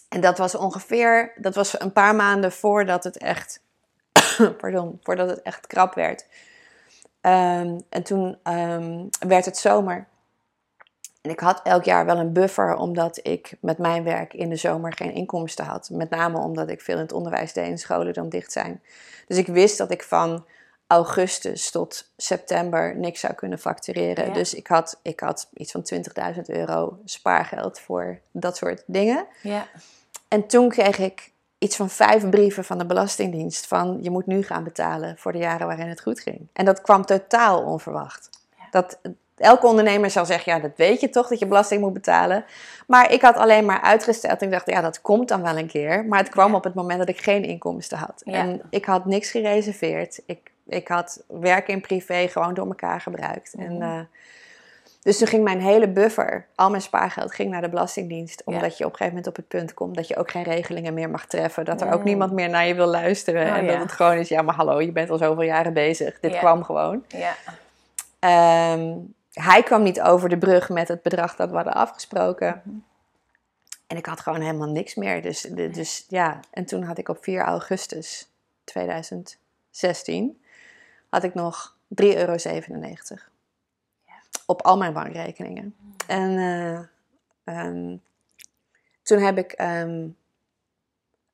En dat was ongeveer, dat was een paar maanden voordat het echt, *laughs* pardon, voordat het echt krap werd. Ehm, en toen ehm, werd het zomer. En ik had elk jaar wel een buffer, omdat ik met mijn werk in de zomer geen inkomsten had. Met name omdat ik veel in het onderwijs deed en scholen dan dicht zijn. Dus ik wist dat ik van augustus tot september niks zou kunnen factureren. Ja. Dus ik had, ik had iets van 20.000 euro spaargeld voor dat soort dingen. Ja. En toen kreeg ik iets van vijf brieven van de Belastingdienst van je moet nu gaan betalen voor de jaren waarin het goed ging. En dat kwam totaal onverwacht. Ja. Dat, elke ondernemer zal zeggen, ja dat weet je toch dat je belasting moet betalen. Maar ik had alleen maar uitgesteld en ik dacht, ja dat komt dan wel een keer. Maar het kwam Ja. op het moment dat ik geen inkomsten had. Ja. En ik had niks gereserveerd. Ik, ik had werk in privé gewoon door elkaar gebruikt. En, Mhm. Dus toen ging mijn hele buffer, al mijn spaargeld, ging naar de Belastingdienst. Ja. Omdat je op een gegeven moment op het punt komt dat je ook geen regelingen meer mag treffen. Dat er ook Mm. niemand meer naar je wil luisteren. Oh, en ja. dat het gewoon is, ja maar hallo, je bent al zoveel jaren bezig. Dit Ja. kwam gewoon. Ja. Ehm, hij kwam niet over de brug met het bedrag dat we hadden afgesproken. Mhm. En ik had gewoon helemaal niks meer. Dus, dus ja, en toen had ik op 4 augustus 2016 had ik nog 3,97 euro. Op al mijn bankrekeningen. En eh, ehm, toen heb ik ehm,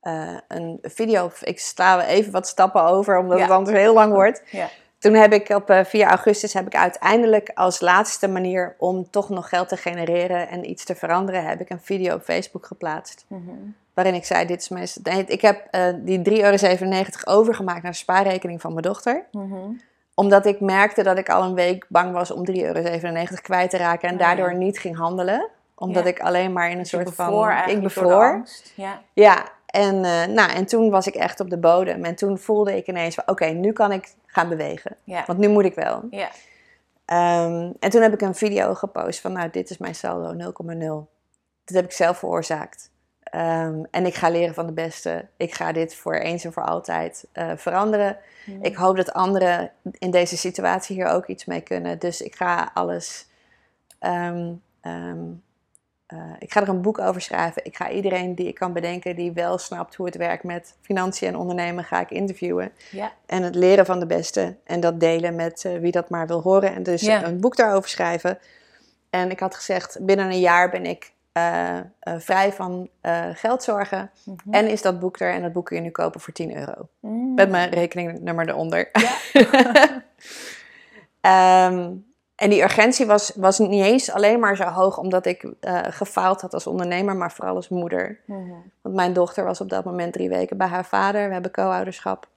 eh, een video, ik sla even wat stappen over, omdat Ja. het anders heel lang wordt. Ja. toen heb ik op uh, 4 augustus heb ik uiteindelijk als laatste manier om toch nog geld te genereren en iets te veranderen, heb ik een video op Facebook geplaatst. Waarin ik zei, dit is mijn... Ik heb uh, die 3,97 euro overgemaakt naar de spaarrekening van mijn dochter. Omdat ik merkte dat ik al een week bang was om 3,97 euro kwijt te raken en daardoor niet ging handelen omdat ik alleen maar in een soort van. Ik bevroor. Ja. ja, en, uh, nou, en toen was ik echt op de bodem. En toen voelde ik ineens: oké, nu kan ik gaan bewegen. Ja. Want nu moet ik wel. Ja. Um, en toen heb ik een video gepost van: nou, dit is mijn saldo 0,0. Dat heb ik zelf veroorzaakt. Um, en ik ga leren van de beste. Ik ga dit voor eens en voor altijd uh, veranderen. Mm. Ik hoop dat anderen in deze situatie hier ook iets mee kunnen. Dus ik ga alles um, uh, ik ga er een boek over schrijven. Ik ga iedereen die ik kan bedenken die wel snapt hoe het werkt met financiën en ondernemen, ga ik interviewen. Ja. En het leren van de beste en dat delen met uh, wie dat maar wil horen. En dus een boek daarover schrijven. En ik had gezegd, binnen een jaar ben ik uh, vrij van geldzorgen. Mm -hmm. En is dat boek er en dat boek kun je nu kopen voor 10 euro. Mm. Met mijn rekeningnummer eronder. Ja. um, *laughs* En die urgentie was, was niet eens alleen maar zo hoog omdat ik uh, gefaald had als ondernemer, maar vooral als moeder. Mhm. Want mijn dochter was op dat moment drie weken bij haar vader. We hebben co-ouderschap.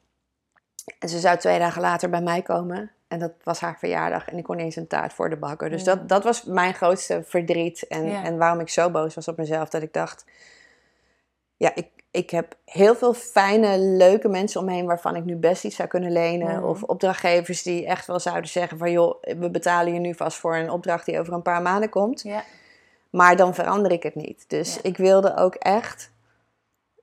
En ze zou twee dagen later bij mij komen. En dat was haar verjaardag. En ik kon niet eens een taart voor de bakken. Dus dat, dat was mijn grootste verdriet. En, en waarom ik zo boos was op mezelf. Dat ik dacht, ja, ik, ik heb heel veel fijne, leuke mensen omheen waarvan ik nu best iets zou kunnen lenen. Of opdrachtgevers die echt wel zouden zeggen van joh, we betalen je nu vast voor een opdracht die over een paar maanden komt. Ja. Maar dan verander ik het niet. Dus ik wilde ook echt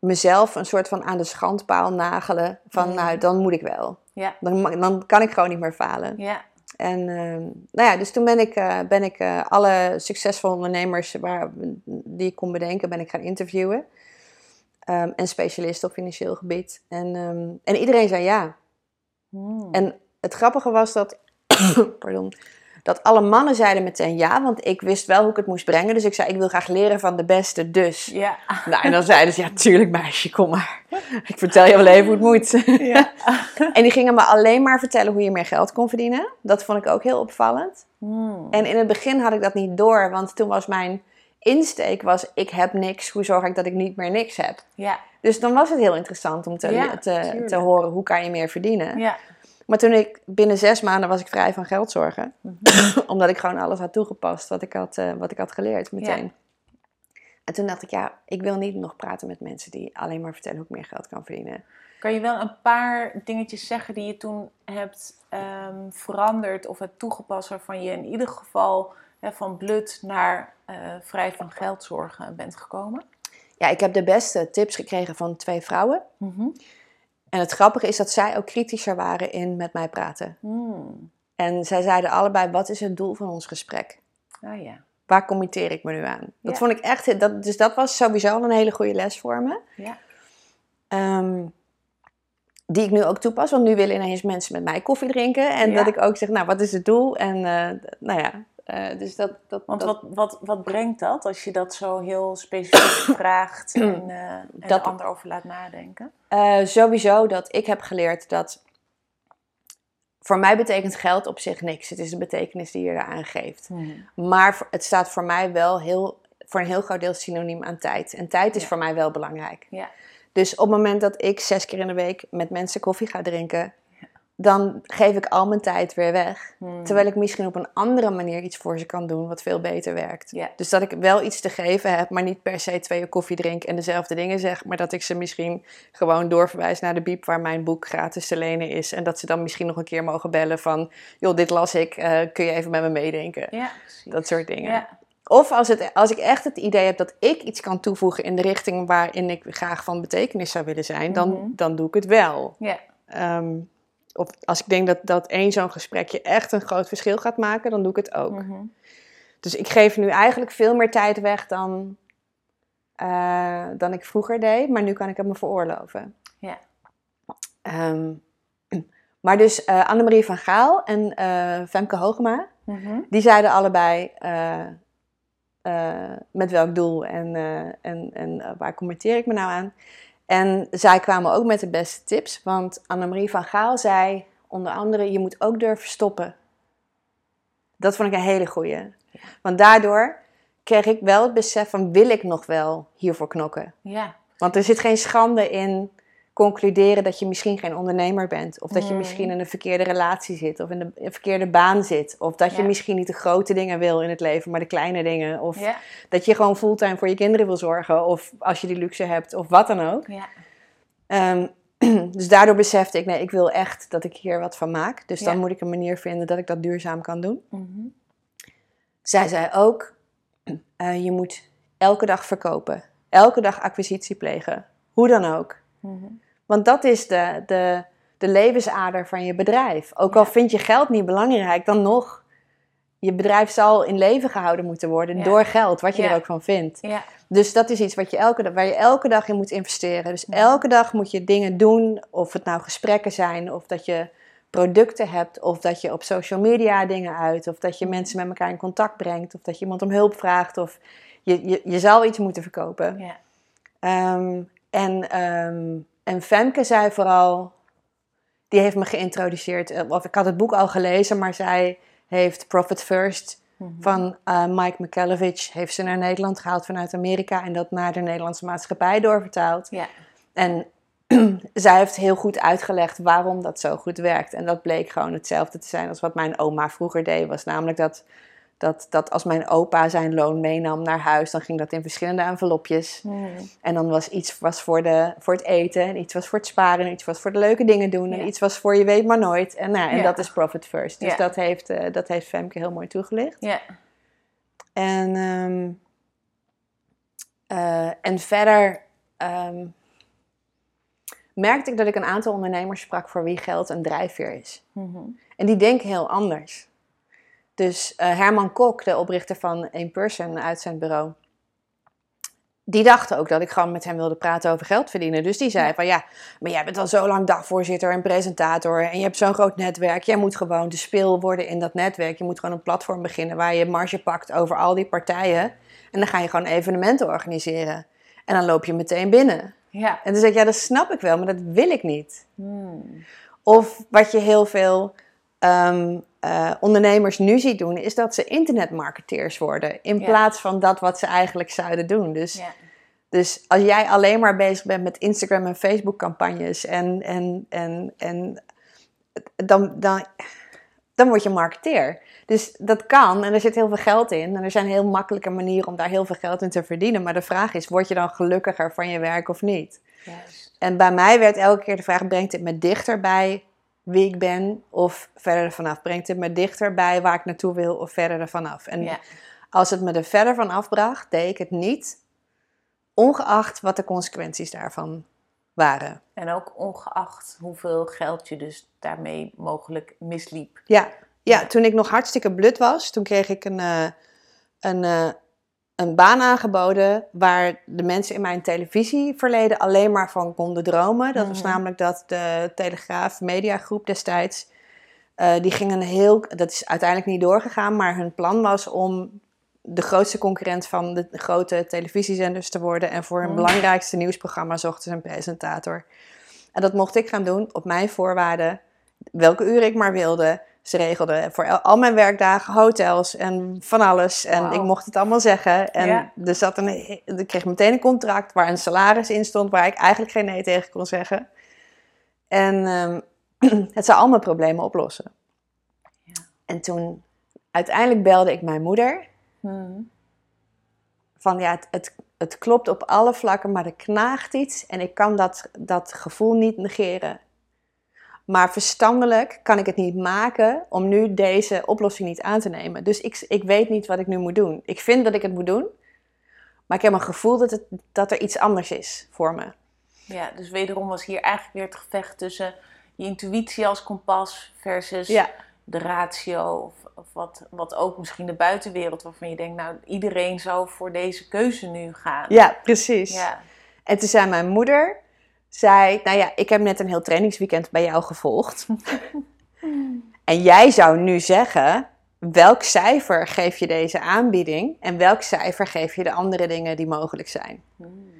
mezelf een soort van aan de schandpaal nagelen. Van nou, dan moet ik wel. Ja. Dan, dan kan ik gewoon niet meer falen. Ja. En uh, nou ja, dus toen ben ik, uh, ben ik uh, alle succesvolle ondernemers waar, die ik kon bedenken, ben ik gaan interviewen. Um, en specialist op financieel gebied. En, um, en iedereen zei ja. Hmm. En het grappige was dat, *coughs* pardon, dat alle mannen zeiden meteen ja, want ik wist wel hoe ik het moest brengen. Dus ik zei, ik wil graag leren van de beste, dus. Ja. Nou, en dan zeiden ze, ja, tuurlijk meisje, kom maar. Ik vertel je wel even hoe het moet. Ja. *laughs* en die gingen me alleen maar vertellen hoe je meer geld kon verdienen. Dat vond ik ook heel opvallend. Hmm. En in het begin had ik dat niet door, want toen was mijn insteek was: ik heb niks, hoe zorg ik dat ik niet meer niks heb? Ja. Dus dan was het heel interessant om te, te, te, horen hoe kan je meer verdienen. Ja. Maar toen ik binnen zes maanden was ik vrij van geldzorgen. Mm *laughs* Omdat ik gewoon alles had toegepast wat ik had, uh, wat ik had geleerd meteen. En toen dacht ik, ja, ik wil niet nog praten met mensen die alleen maar vertellen hoe ik meer geld kan verdienen. Kan je wel een paar dingetjes zeggen die je toen hebt um, veranderd of hebt toegepast waarvan je in ieder geval van blut naar uh, vrij van geldzorgen bent gekomen? Ja, ik heb de beste tips gekregen van twee vrouwen. Mm En het grappige is dat zij ook kritischer waren in met mij praten. Mm. En zij zeiden allebei: wat is het doel van ons gesprek? Ah ja. Waar committeer ik me nu aan? Dat vond ik echt. Dat, dus dat was sowieso een hele goede les voor me. Ja. Um, die ik nu ook toepas. Want nu willen ineens mensen met mij koffie drinken. En dat ik ook zeg, nou, wat is het doel? En uh, nou ja, uh, dus dat, dat, Want Wat, wat, wat brengt dat als je dat zo heel specifiek *coughs* vraagt en, uh, en dat, de ander over laat nadenken? Uh, sowieso dat ik heb geleerd dat voor mij betekent geld op zich niks. Het is de betekenis die je eraan geeft. Hmm. Maar het staat voor mij wel heel, voor een heel groot deel synoniem aan tijd. En tijd is voor mij wel belangrijk. Ja. Dus op het moment dat ik zes keer in de week met mensen koffie ga drinken, dan geef ik al mijn tijd weer weg. Hmm. Terwijl ik misschien op een andere manier iets voor ze kan doen wat veel beter werkt. Dus dat ik wel iets te geven heb, maar niet per se twee uur koffie drink en dezelfde dingen zeg. Maar dat ik ze misschien gewoon doorverwijs naar de biep waar mijn boek gratis te lenen is. En dat ze dan misschien nog een keer mogen bellen van, joh, dit las ik, uh, kun je even met me meedenken? Dat soort dingen. Of als, het, als ik echt het idee heb dat ik iets kan toevoegen in de richting waarin ik graag van betekenis zou willen zijn, dan, mhm. dan doe ik het wel. Ja. Um, of als ik denk dat, dat één zo'n gesprekje echt een groot verschil gaat maken, dan doe ik het ook. Mhm. Dus ik geef nu eigenlijk veel meer tijd weg dan, uh, dan ik vroeger deed, maar nu kan ik het me veroorloven. Ja. Um, *clears throat* maar dus uh, Annemarie van Gaal en uh, Femke Hogema, mhm. die zeiden allebei met welk doel en, en, en waar commenteer ik me nou aan. En zij kwamen ook met de beste tips, want Annemarie van Gaal zei onder andere, je moet ook durven stoppen. Dat vond ik een hele goeie. Want daardoor kreeg ik wel het besef van, wil ik nog wel hiervoor knokken? Ja. Want er zit geen schande in concluderen dat je misschien geen ondernemer bent. Of dat je Hmm. misschien in een verkeerde relatie zit. Of in de, een verkeerde baan zit. Of dat je misschien niet de grote dingen wil in het leven, maar de kleine dingen. Of Ja. dat je gewoon fulltime voor je kinderen wil zorgen. Of als je die luxe hebt, of wat dan ook. Ja. Ehm, *clears throat* dus daardoor besefte ik, nee, ik wil echt dat ik hier wat van maak. Dus dan moet ik een manier vinden dat ik dat duurzaam kan doen. Mhm. Zij zei ook, *clears throat* eh, je moet elke dag verkopen. Elke dag acquisitie plegen. Hoe dan ook. Mhm. Want dat is de, de, de levensader van je bedrijf. Ook al vind je geld niet belangrijk, dan nog. Je bedrijf zal in leven gehouden moeten worden Ja. door geld, wat je Ja. er ook van vindt. Ja. Dus dat is iets wat je elke waar je elke dag in moet investeren. Dus elke dag moet je dingen doen, of het nou gesprekken zijn, of dat je producten hebt, of dat je op social media dingen uit, of dat je mensen met elkaar in contact brengt, of dat je iemand om hulp vraagt, of je, je, je zal iets moeten verkopen. Ja. Ehm, en, ehm, en Femke zei vooral, die heeft me geïntroduceerd, eh, of ik had het boek al gelezen, maar zij heeft Profit First Mhm. van eh, Mike McKelevich, heeft ze naar Nederland gehaald vanuit Amerika en dat naar de Nederlandse maatschappij doorvertaald. Ja. En *clears throat* zij heeft heel goed uitgelegd waarom dat zo goed werkt. En dat bleek gewoon hetzelfde te zijn als wat mijn oma vroeger deed, was namelijk dat dat, dat als mijn opa zijn loon meenam naar huis, dan ging dat in verschillende envelopjes. Mhm. En dan was iets was voor, de, voor het eten, en iets was voor het sparen, en iets was voor de leuke dingen doen, en Ja. iets was voor je weet maar nooit. En, nou, en Ja. dat is profit first. Dus Ja. dat, heeft, eh, dat heeft Femke heel mooi toegelicht. Ja. En, ehm, eh, en verder ehm, merkte ik dat ik een aantal ondernemers sprak voor wie geld een drijfveer is. Mhm. En die denken heel anders. Dus eh, Herman Kok, de oprichter van In Person uit zijn bureau, die dacht ook dat ik gewoon met hem wilde praten over geld verdienen. Dus die zei Ja. van ja, maar jij bent al zo lang dagvoorzitter en presentator en je hebt zo'n groot netwerk. Jij moet gewoon de speel worden in dat netwerk. Je moet gewoon een platform beginnen waar je marge pakt over al die partijen. En dan ga je gewoon evenementen organiseren. En dan loop je meteen binnen. Ja. En toen zei ik, ja, dat snap ik wel, maar dat wil ik niet. Hmm. Of wat je heel veel ehm, eh, ondernemers nu ziet doen, is dat ze internetmarketeers worden. In Ja. plaats van dat wat ze eigenlijk zouden doen. Dus, Ja. dus als jij alleen maar bezig bent met Instagram en Facebook campagnes en, en, en, en dan, dan, dan word je marketeer. Dus dat kan en er zit heel veel geld in. En er zijn heel makkelijke manieren om daar heel veel geld in te verdienen. Maar de vraag is, word je dan gelukkiger van je werk of niet? En bij mij werd elke keer de vraag: brengt dit me dichter bij wie ik ben of verder ervan af? Brengt dit me dichter bij waar ik naartoe wil of verder ervan af? En Ja. als het me er verder van afbracht, deed ik het niet, ongeacht wat de consequenties daarvan waren. En ook ongeacht hoeveel geld je dus daarmee mogelijk misliep. Ja, ja, Ja. toen ik nog hartstikke blut was, toen kreeg ik een, eh, een, eh, een baan aangeboden waar de mensen in mijn televisieverleden alleen maar van konden dromen. Dat was Mhm. namelijk dat de Telegraaf Mediagroep destijds, eh, die gingen een heel, dat is uiteindelijk niet doorgegaan, maar hun plan was om de grootste concurrent van de grote televisiezenders te worden en voor hun Mhm. belangrijkste nieuwsprogramma zochten ze een presentator. En dat mocht ik gaan doen op mijn voorwaarden, welke uren ik maar wilde. Ze regelden voor al mijn werkdagen hotels en van alles. En ik mocht het allemaal zeggen. En Ja. er zat een, ik kreeg meteen een contract waar een salaris in stond waar ik eigenlijk geen nee tegen kon zeggen. En ehm, *clears throat* het zou al mijn problemen oplossen. Ja. En toen uiteindelijk belde ik mijn moeder Hmm. van ja, het, het, het klopt op alle vlakken, maar er knaagt iets en ik kan dat, dat gevoel niet negeren. Maar verstandelijk kan ik het niet maken om nu deze oplossing niet aan te nemen. Dus ik, ik weet niet wat ik nu moet doen. Ik vind dat ik het moet doen, maar ik heb een gevoel dat, het, dat er iets anders is voor me. Ja, dus wederom was hier eigenlijk weer het gevecht tussen je intuïtie als kompas versus Ja, de ratio. Of, of wat, wat ook misschien de buitenwereld waarvan je denkt, nou iedereen zou voor deze keuze nu gaan. ja precies. Ja. En toen zei mijn moeder, zei, nou ja, ik heb net een heel trainingsweekend bij jou gevolgd. *laughs* En jij zou nu zeggen, welk cijfer geef je deze aanbieding en welk cijfer geef je de andere dingen die mogelijk zijn? Hmm.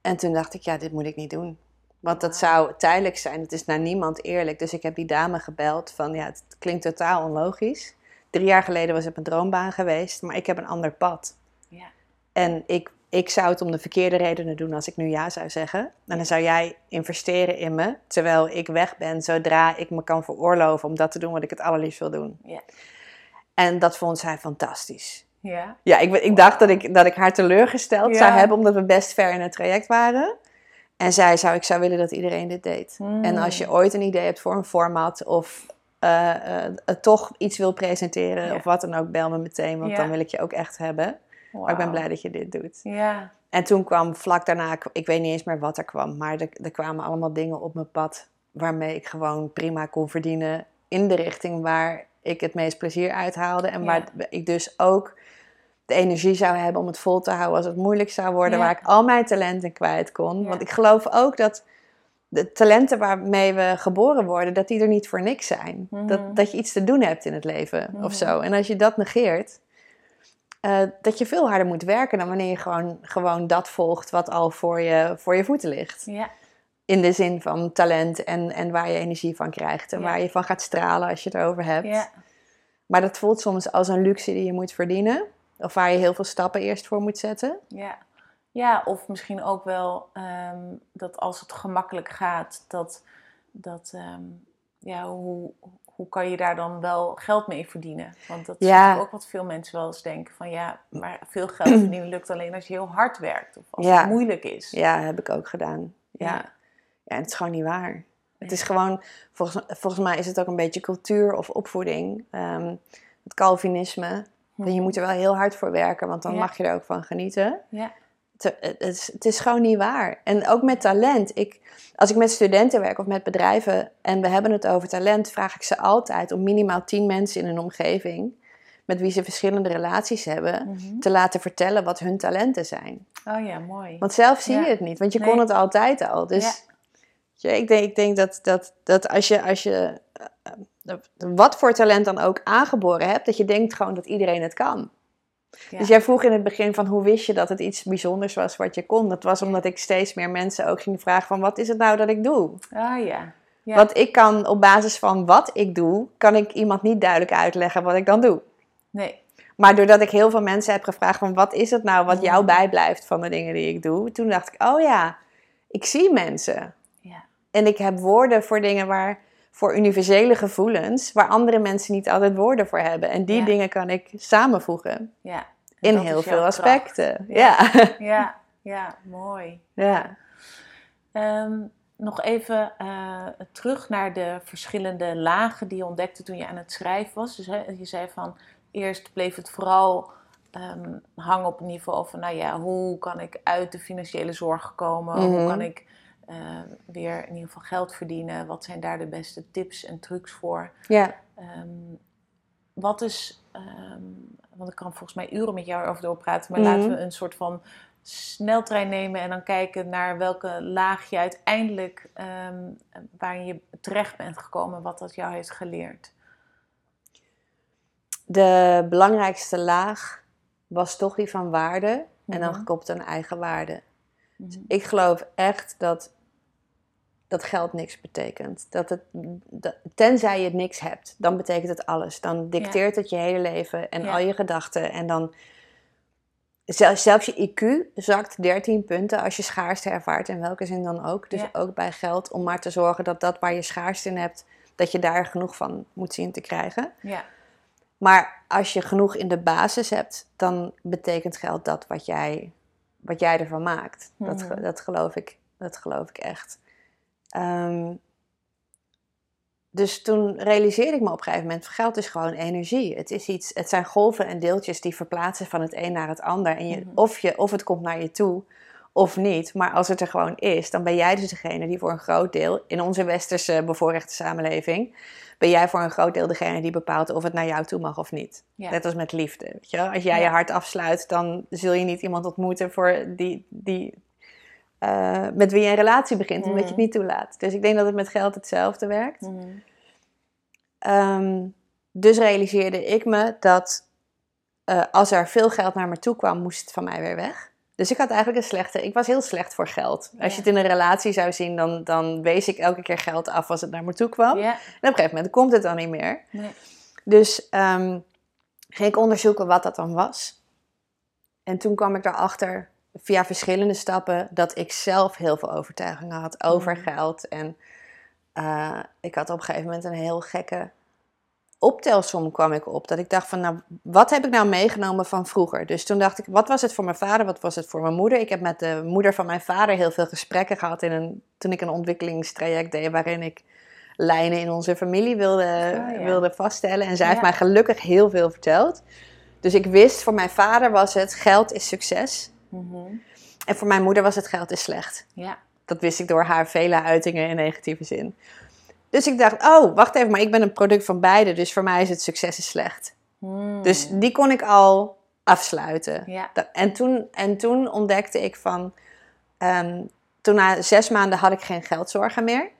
En toen dacht ik, ja, dit moet ik niet doen. Want dat zou tijdelijk zijn. Het is naar niemand eerlijk. Dus ik heb die dame gebeld van ja, het klinkt totaal onlogisch. Drie jaar geleden was het mijn droombaan geweest, maar ik heb een ander pad. Ja. En ik, ik zou het om de verkeerde redenen doen als ik nu ja zou zeggen. En dan zou jij investeren in me, terwijl ik weg ben zodra ik me kan veroorloven om dat te doen wat ik het allerliefst wil doen. Ja. En dat vond zij fantastisch. Ja. Ja, ik, ik dacht dat ik, dat ik haar teleurgesteld Ja. zou hebben, omdat we best ver in het traject waren. En zij zou, ik zou willen dat iedereen dit deed. Hmm. En als je ooit een idee hebt voor een format of eh, eh, toch iets wil presenteren Ja. of wat dan ook, bel me meteen, want Ja. dan wil ik je ook echt hebben. Maar ik ben blij dat je dit doet. Ja. En toen kwam vlak daarna, ik- weet niet eens meer wat er kwam, maar er, er kwamen allemaal dingen op mijn pad waarmee ik gewoon prima kon verdienen in de richting waar ik het meest plezier uithaalde. En Ja. waar ik dus ook de energie zou hebben om het vol te houden als het moeilijk zou worden, Ja. waar ik al mijn talenten kwijt kon. Ja. Want ik geloof ook dat de talenten waarmee we geboren worden, dat die er niet voor niks zijn. Mhm. Dat, dat je iets te doen hebt in het leven Mhm. of zo. En als je dat negeert, eh, dat je veel harder moet werken dan wanneer je gewoon, gewoon dat volgt wat al voor je, voor je voeten ligt. Ja. In de zin van talent en, en waar je energie van krijgt en Ja. waar je van gaat stralen als je het erover hebt. Ja. Maar dat voelt soms als een luxe die je moet verdienen. Of waar je heel veel stappen eerst voor moet zetten. Ja. ja, of misschien ook wel ehm, dat als het gemakkelijk gaat, dat, dat ehm, ja, hoe, hoe kan je daar dan wel geld mee verdienen? Want dat is Ja. ook wat veel mensen wel eens denken van ja, maar veel geld *clears throat* verdienen lukt alleen als je heel hard werkt of als Ja. het moeilijk is. Ja, heb ik ook gedaan. Ja, ja. En het is gewoon niet waar. Het is gewoon, volgens, volgens mij is het ook een beetje cultuur of opvoeding. Ehm, het Calvinisme. Hm. Je moet er wel heel hard voor werken, want dan mag je er ook van genieten. Ja. Het, het, is, het is gewoon niet waar. En ook met talent. Ik, als ik met studenten werk of met bedrijven en we hebben het over talent, vraag ik ze altijd om minimaal tien mensen in hun omgeving, met wie ze verschillende relaties hebben, Mhm. te laten vertellen wat hun talenten zijn. Oh ja, mooi. Want zelf zie Ja. je het niet, want je Nee. kon het altijd al. Dus je, ik denk, ik denk dat, dat, dat als je, als je eh, eh, wat voor talent dan ook aangeboren hebt, dat je denkt gewoon dat iedereen het kan. Ja. Dus jij vroeg in het begin van hoe wist je dat het iets bijzonders was wat je kon. Dat was omdat ik steeds meer mensen ook ging vragen van wat is het nou dat ik doe? Ah ja. Ja. Want ik kan op basis van wat ik doe, kan ik iemand niet duidelijk uitleggen wat ik dan doe. Nee. Maar doordat ik heel veel mensen heb gevraagd van wat is het nou wat jou bijblijft van de dingen die ik doe, toen dacht ik, oh ja, ik zie mensen. Ja. En ik heb woorden voor dingen waar, voor universele gevoelens, waar andere mensen niet altijd woorden voor hebben. En die Ja. dingen kan ik samenvoegen Ja. In heel veel aspecten. Ja. Ja. *laughs* Ja, ja, mooi. ja. Ehm, nog even eh, terug naar de verschillende lagen die je ontdekte toen je aan het schrijven was. Dus hè, je zei van eerst bleef het vooral ehm, hangen op het niveau van, nou ja, hoe kan ik uit de financiële zorg komen? Hoe Mhm. kan ik eh, weer in ieder geval geld verdienen? Wat zijn daar de beste tips en trucs voor? ja. Ehm, wat is, ehm, want ik kan volgens mij uren met jou over doorpraten, maar Mhm. laten we een soort van sneltrein nemen en dan kijken naar welke laag je uiteindelijk, ehm waarin je terecht bent gekomen, wat dat jou heeft geleerd. De belangrijkste laag was toch die van waarde en dan Mhm. gekoppeld aan eigen waarde. Mhm. Ik geloof echt dat, dat geld niks betekent. Dat het, dat- tenzij je niks hebt, dan betekent het alles. Dan dicteert het je hele leven en Ja. al je gedachten. En dan, zelfs, zelfs je IQ zakt 13 punten als je schaarste ervaart, in welke zin dan ook. Dus Ja. ook bij geld, om maar te zorgen dat dat waar je schaarste in hebt, dat je daar genoeg van moet zien te krijgen. Ja, Maar als je genoeg in de basis hebt, dan betekent geld dat wat jij, wat jij ervan maakt. Dat, Mhm. dat, geloof, ik, dat geloof ik echt. Ehm, dus toen realiseerde ik me op een gegeven moment: geld is gewoon energie. Het, is iets, het zijn golven en deeltjes die verplaatsen van het een naar het ander. En je, Mhm. of, je, of het komt naar je toe of niet. Maar als het er gewoon is, dan ben jij dus degene die voor een groot deel in onze westerse bevoorrechte samenleving ben jij voor een groot deel degene die bepaalt of het naar jou toe mag of niet. Ja. Net als met liefde. Weet je? Als jij Ja. je hart afsluit, dan zul je niet iemand ontmoeten voor die, die, eh, met wie je een relatie begint, omdat je het Mhm. niet toelaat. Dus ik denk dat het met geld hetzelfde werkt. Mhm. Ehm, dus realiseerde ik me dat eh, als er veel geld naar me toe kwam, moest het van mij weer weg. Dus ik had eigenlijk een slechte... Ik was heel slecht voor geld. Als je het in een relatie zou zien, dan, dan wees ik elke keer geld af als het naar me toe kwam. En op een gegeven moment komt het dan niet meer. Nee. Dus ehm, ging ik onderzoeken wat dat dan was. En toen kwam ik erachter, via verschillende stappen, dat ik zelf heel veel overtuigingen had over Mhm. geld. En eh, ik had op een gegeven moment een heel gekke optelsom kwam ik op. Dat ik dacht van, nou, wat heb ik nou meegenomen van vroeger? Dus toen dacht ik, wat was het voor mijn vader, wat was het voor mijn moeder? Ik heb met de moeder van mijn vader heel veel gesprekken gehad in een, toen ik een ontwikkelingstraject deed, waarin ik lijnen in onze familie wilde, Oh, ja. wilde vaststellen. En zij heeft mij gelukkig heel veel verteld. Dus ik wist, voor mijn vader was het geld is succes. Mhm. En voor mijn moeder was het geld is slecht. Ja. Dat wist ik door haar vele uitingen in negatieve zin. Dus ik dacht, oh, wacht even, maar ik ben een product van beide. Dus voor mij is het succes is slecht. Hmm. Dus die kon ik al afsluiten. Ja. En toen, en toen ontdekte ik van... ehm, toen na zes maanden had ik geen geldzorgen meer.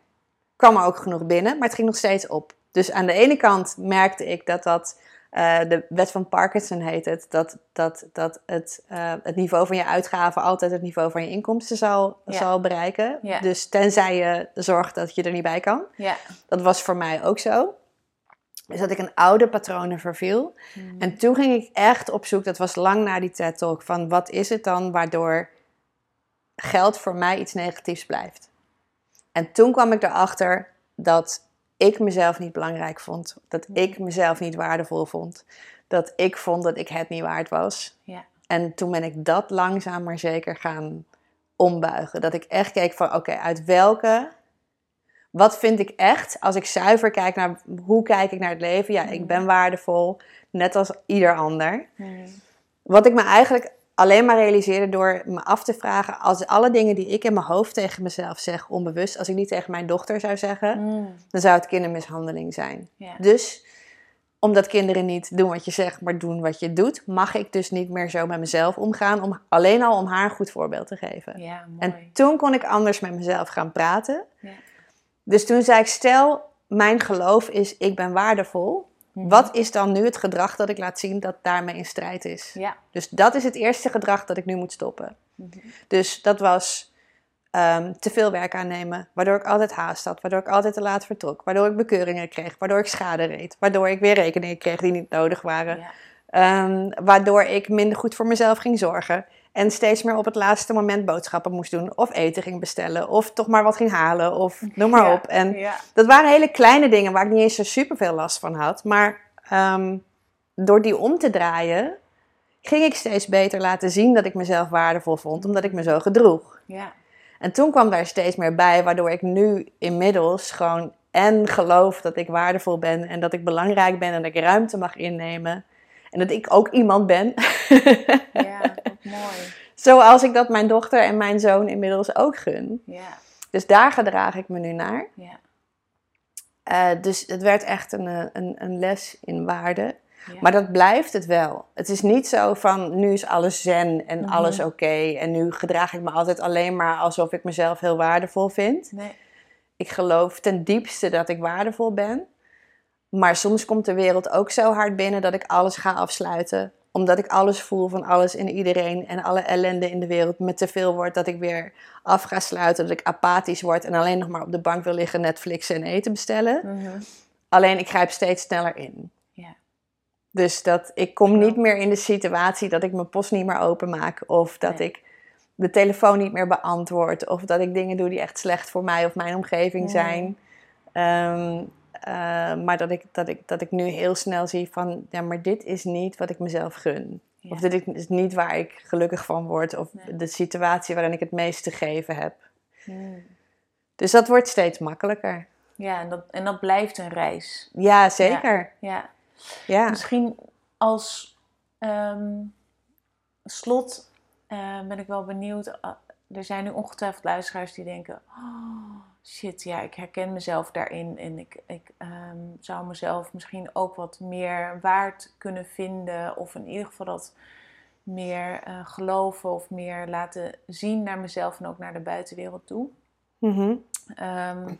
Kwam er ook genoeg binnen, maar het ging nog steeds op. Dus aan de ene kant merkte ik dat dat... eh, de wet van Parkinson heet het. Dat, dat, dat het, eh, het niveau van je uitgaven altijd het niveau van je inkomsten zal, Ja. zal bereiken. Ja. Dus tenzij je zorgt dat je er niet bij kan. Ja. Dat was voor mij ook zo. Dus dat ik een oude patronen verviel. Mhm. En toen ging ik echt op zoek, dat was lang na die TED Talk, van wat is het dan waardoor geld voor mij iets negatiefs blijft. En toen kwam ik erachter dat ik mezelf niet belangrijk vond. Dat ik mezelf niet waardevol vond. Dat ik vond dat ik het niet waard was. Ja. En toen ben ik dat langzaam maar zeker gaan ombuigen. Dat ik echt keek van, oké, uit welke... Wat vind ik echt? Als ik zuiver kijk naar hoe kijk ik naar het leven. Ja, ik ben waardevol, net als ieder ander. Mhm. Wat ik me eigenlijk alleen maar realiseerde door me af te vragen... als alle dingen die ik in mijn hoofd tegen mezelf zeg, onbewust... als ik niet tegen mijn dochter zou zeggen, Mm. dan zou het kindermishandeling zijn. Dus omdat kinderen niet doen wat je zegt, maar doen wat je doet... mag ik dus niet meer zo met mezelf omgaan... Om, alleen al om haar een goed voorbeeld te geven. En toen kon ik anders met mezelf gaan praten. Ja. Dus toen zei ik, stel, mijn geloof is ik ben waardevol. Mhm. Wat is dan nu het gedrag dat ik laat zien dat daarmee in strijd is? Ja. Dus dat is het eerste gedrag dat ik nu moet stoppen. Mhm. Dus dat was ehm, te veel werk aannemen, waardoor ik altijd haast had, waardoor ik altijd te laat vertrok, waardoor ik bekeuringen kreeg, waardoor ik schade reed, waardoor ik weer rekeningen kreeg die niet nodig waren, Ja. Ehm, waardoor ik minder goed voor mezelf ging zorgen en steeds meer op het laatste moment boodschappen moest doen of eten ging bestellen of toch maar wat ging halen of noem maar Ja. op. En Ja. dat waren hele kleine dingen waar ik niet eens zo super veel last van had. Maar ehm, door die om te draaien, ging ik steeds beter laten zien dat ik mezelf waardevol vond, omdat ik me zo gedroeg. Ja. En toen kwam daar steeds meer bij, waardoor ik nu inmiddels gewoon en geloof dat ik waardevol ben en dat ik belangrijk ben en dat ik ruimte mag innemen. En dat ik ook iemand ben. Ja, *laughs* wat mooi. Zoals ik dat mijn dochter en mijn zoon inmiddels ook gun. Ja. Dus daar gedraag ik me nu naar. Ja. Eh, dus het werd echt een, eh, een, een les in waarde. Ja. Maar dat blijft het wel. Het is niet zo van nu is alles zen en Mhm. alles oké. en nu gedraag ik me altijd alleen maar alsof ik mezelf heel waardevol vind. Nee. Ik geloof ten diepste dat ik waardevol ben. Maar soms komt de wereld ook zo hard binnen dat ik alles ga afsluiten. Omdat ik alles voel van alles en iedereen en alle ellende in de wereld me te veel wordt. Dat ik weer af ga sluiten, dat ik apathisch word en alleen nog maar op de bank wil liggen, Netflixen en eten bestellen. Mhm. Alleen ik grijp steeds sneller in. Ja. Dus dat ik kom niet meer in de situatie dat ik mijn post niet meer openmaak. Of dat Nee. ik de telefoon niet meer beantwoord. Of dat ik dingen doe die echt slecht voor mij of mijn omgeving zijn. Ehm, eh, maar dat ik, dat, ik, dat ik nu heel snel zie van... Ja, maar dit is niet wat ik mezelf gun. Ja. Of dit is niet waar ik gelukkig van word. Of Nee. de situatie waarin ik het meest te geven heb. Mm. Dus dat wordt steeds makkelijker. Ja, en dat, en dat blijft een reis. Ja, zeker. Ja. Ja. Misschien als ehm, slot eh, ben ik wel benieuwd. ah, er zijn nu ongetwijfeld luisteraars die denken: oh, shit, ja, ik herken mezelf daarin. En ik, ik ehm, zou mezelf misschien ook wat meer waard kunnen vinden. Of in ieder geval dat meer eh, geloven of meer laten zien naar mezelf en ook naar de buitenwereld toe. Mhm. Ehm,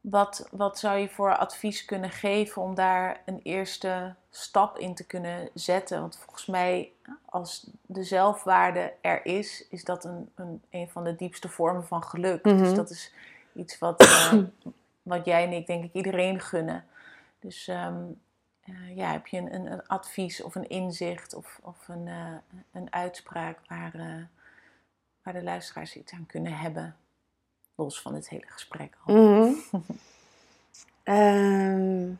wat, wat zou je voor advies kunnen geven om daar een eerste stap in te kunnen zetten? Want volgens mij, als de zelfwaarde er is, is dat een, een, een van de diepste vormen van geluk. Dus Mhm. dat is iets wat, eh, *coughs* wat jij en ik denk ik iedereen gunnen. Dus ehm, eh, ja, heb je een, een, een advies of een inzicht of, of een, eh, een uitspraak waar, waar de luisteraars iets aan kunnen hebben? Los van dit hele gesprek al. Mhm. *laughs* Ehm,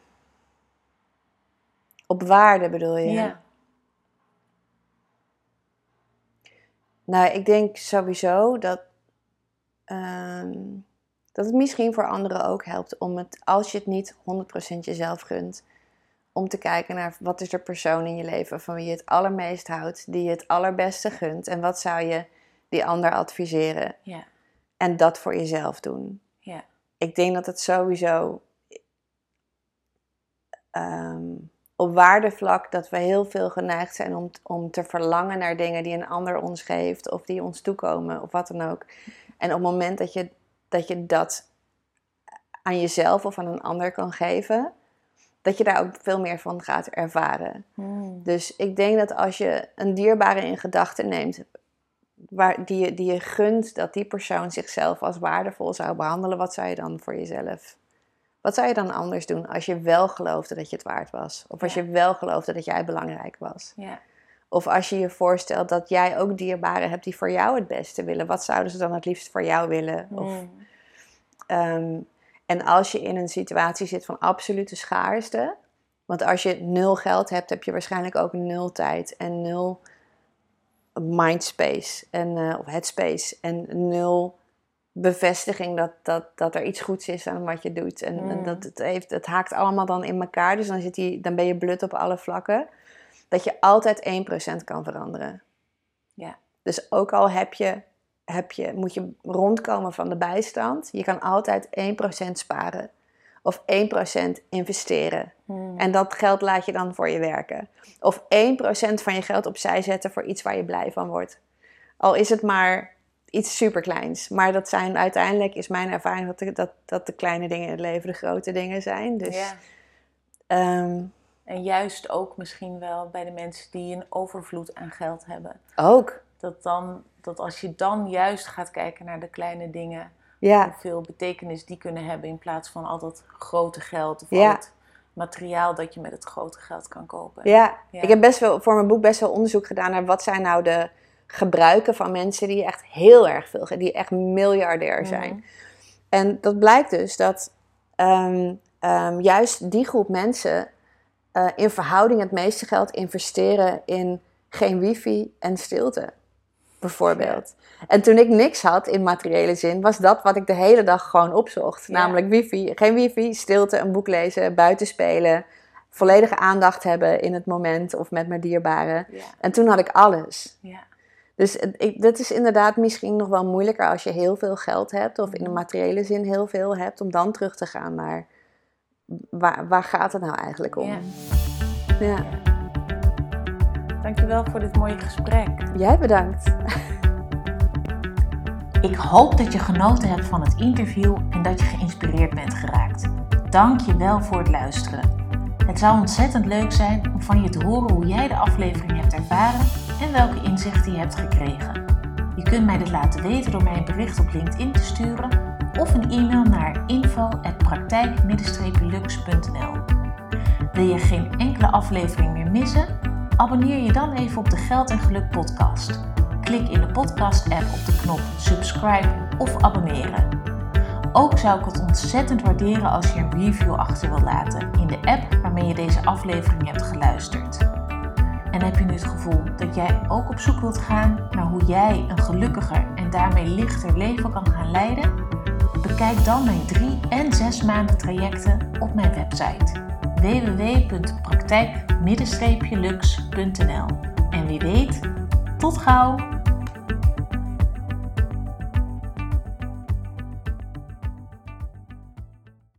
op waarde bedoel je? Ja. Nou, ik denk sowieso dat, ehm, dat het misschien voor anderen ook helpt om het, als je het niet 100% jezelf gunt, om te kijken naar wat is de persoon in je leven van wie je het allermeest houdt, die je het allerbeste gunt en wat zou je die ander adviseren Ja. en dat voor jezelf doen. Ja. Ik denk dat het sowieso ehm, op waardevlak dat we heel veel geneigd zijn om, om te verlangen naar dingen die een ander ons geeft of die ons toekomen of wat dan ook. En op het moment dat je dat, je dat aan jezelf of aan een ander kan geven, dat je daar ook veel meer van gaat ervaren. Hmm. Dus ik denk dat als je een dierbare in gedachten neemt, waar, die, je, die je gunt dat die persoon zichzelf als waardevol zou behandelen, wat zou je dan voor jezelf? Wat zou je dan anders doen als je wel geloofde dat je het waard was? Of als Ja. je wel geloofde dat jij belangrijk was? Ja. Of als je je voorstelt dat jij ook dierbaren hebt die voor jou het beste willen, wat zouden ze dan het liefst voor jou willen? Of, Hmm. Ehm, en als je in een situatie zit van absolute schaarste, want als je nul geld hebt, heb je waarschijnlijk ook nul tijd en nul mindspace en, eh, of headspace en nul bevestiging dat, dat, dat er iets goeds is aan wat je doet. En, en Mm. dat het, heeft, het haakt allemaal dan in elkaar, dus dan, zit die, dan ben je blut op alle vlakken. Dat je altijd 1% kan veranderen. Ja. Dus ook al heb je, heb je, moet je rondkomen van de bijstand, je kan altijd 1% sparen. Of 1% investeren. Hmm. En dat geld laat je dan voor je werken. Of 1% van je geld opzij zetten voor iets waar je blij van wordt. Al is het maar iets superkleins. Maar dat zijn uiteindelijk, is mijn ervaring, dat de, dat, dat de kleine dingen in het leven de grote dingen zijn. Dus ja. ehm, En juist ook misschien wel bij de mensen die een overvloed aan geld hebben. ook. Dat, dan, dat als je dan juist gaat kijken naar de kleine dingen, Ja, hoeveel betekenis die kunnen hebben in plaats van al dat grote geld of Ja. het materiaal dat je met het grote geld kan kopen. ja. Ja. ik heb best wel voor mijn boek best wel onderzoek gedaan naar wat zijn nou de gebruiken van mensen die echt heel erg veel, die echt miljardair zijn. Mhm. En dat blijkt dus dat ehm, ehm, juist die groep mensen eh, in verhouding het meeste geld investeren in geen wifi en stilte, bijvoorbeeld. En toen ik niks had in materiële zin, was dat wat ik de hele dag gewoon opzocht. Ja. Namelijk wifi, geen wifi, stilte, een boek lezen, buiten spelen, volledige aandacht hebben in het moment of met mijn dierbaren. Ja, En toen had ik alles. ja. Dus ik, dat is inderdaad misschien nog wel moeilijker als je heel veel geld hebt, of in de materiële zin heel veel hebt, om dan terug te gaan naar waar, waar gaat het nou eigenlijk om? Ja. Ja. Dankjewel voor dit mooie gesprek. Jij bedankt. Ik hoop dat je genoten hebt van het interview en dat je geïnspireerd bent geraakt. Dank je wel voor het luisteren. Het zou ontzettend leuk zijn om van je te horen hoe jij de aflevering hebt ervaren en welke inzichten je hebt gekregen. Je kunt mij dit laten weten door mij een bericht op LinkedIn te sturen of een e-mail naar info@praktijk-lux.nl. Wil je geen enkele aflevering meer missen? Abonneer je dan even op de Geld en Geluk podcast. Klik in de podcast-app op de knop subscribe of abonneren. Ook zou ik het ontzettend waarderen als je een review achter wil laten in de app waarmee je deze aflevering hebt geluisterd. En heb je nu het gevoel dat jij ook op zoek wilt gaan naar hoe jij een gelukkiger en daarmee lichter leven kan gaan leiden? Bekijk dan mijn drie en zes maanden trajecten op mijn website www.praktijk-lux.nl. En wie weet, tot gauw!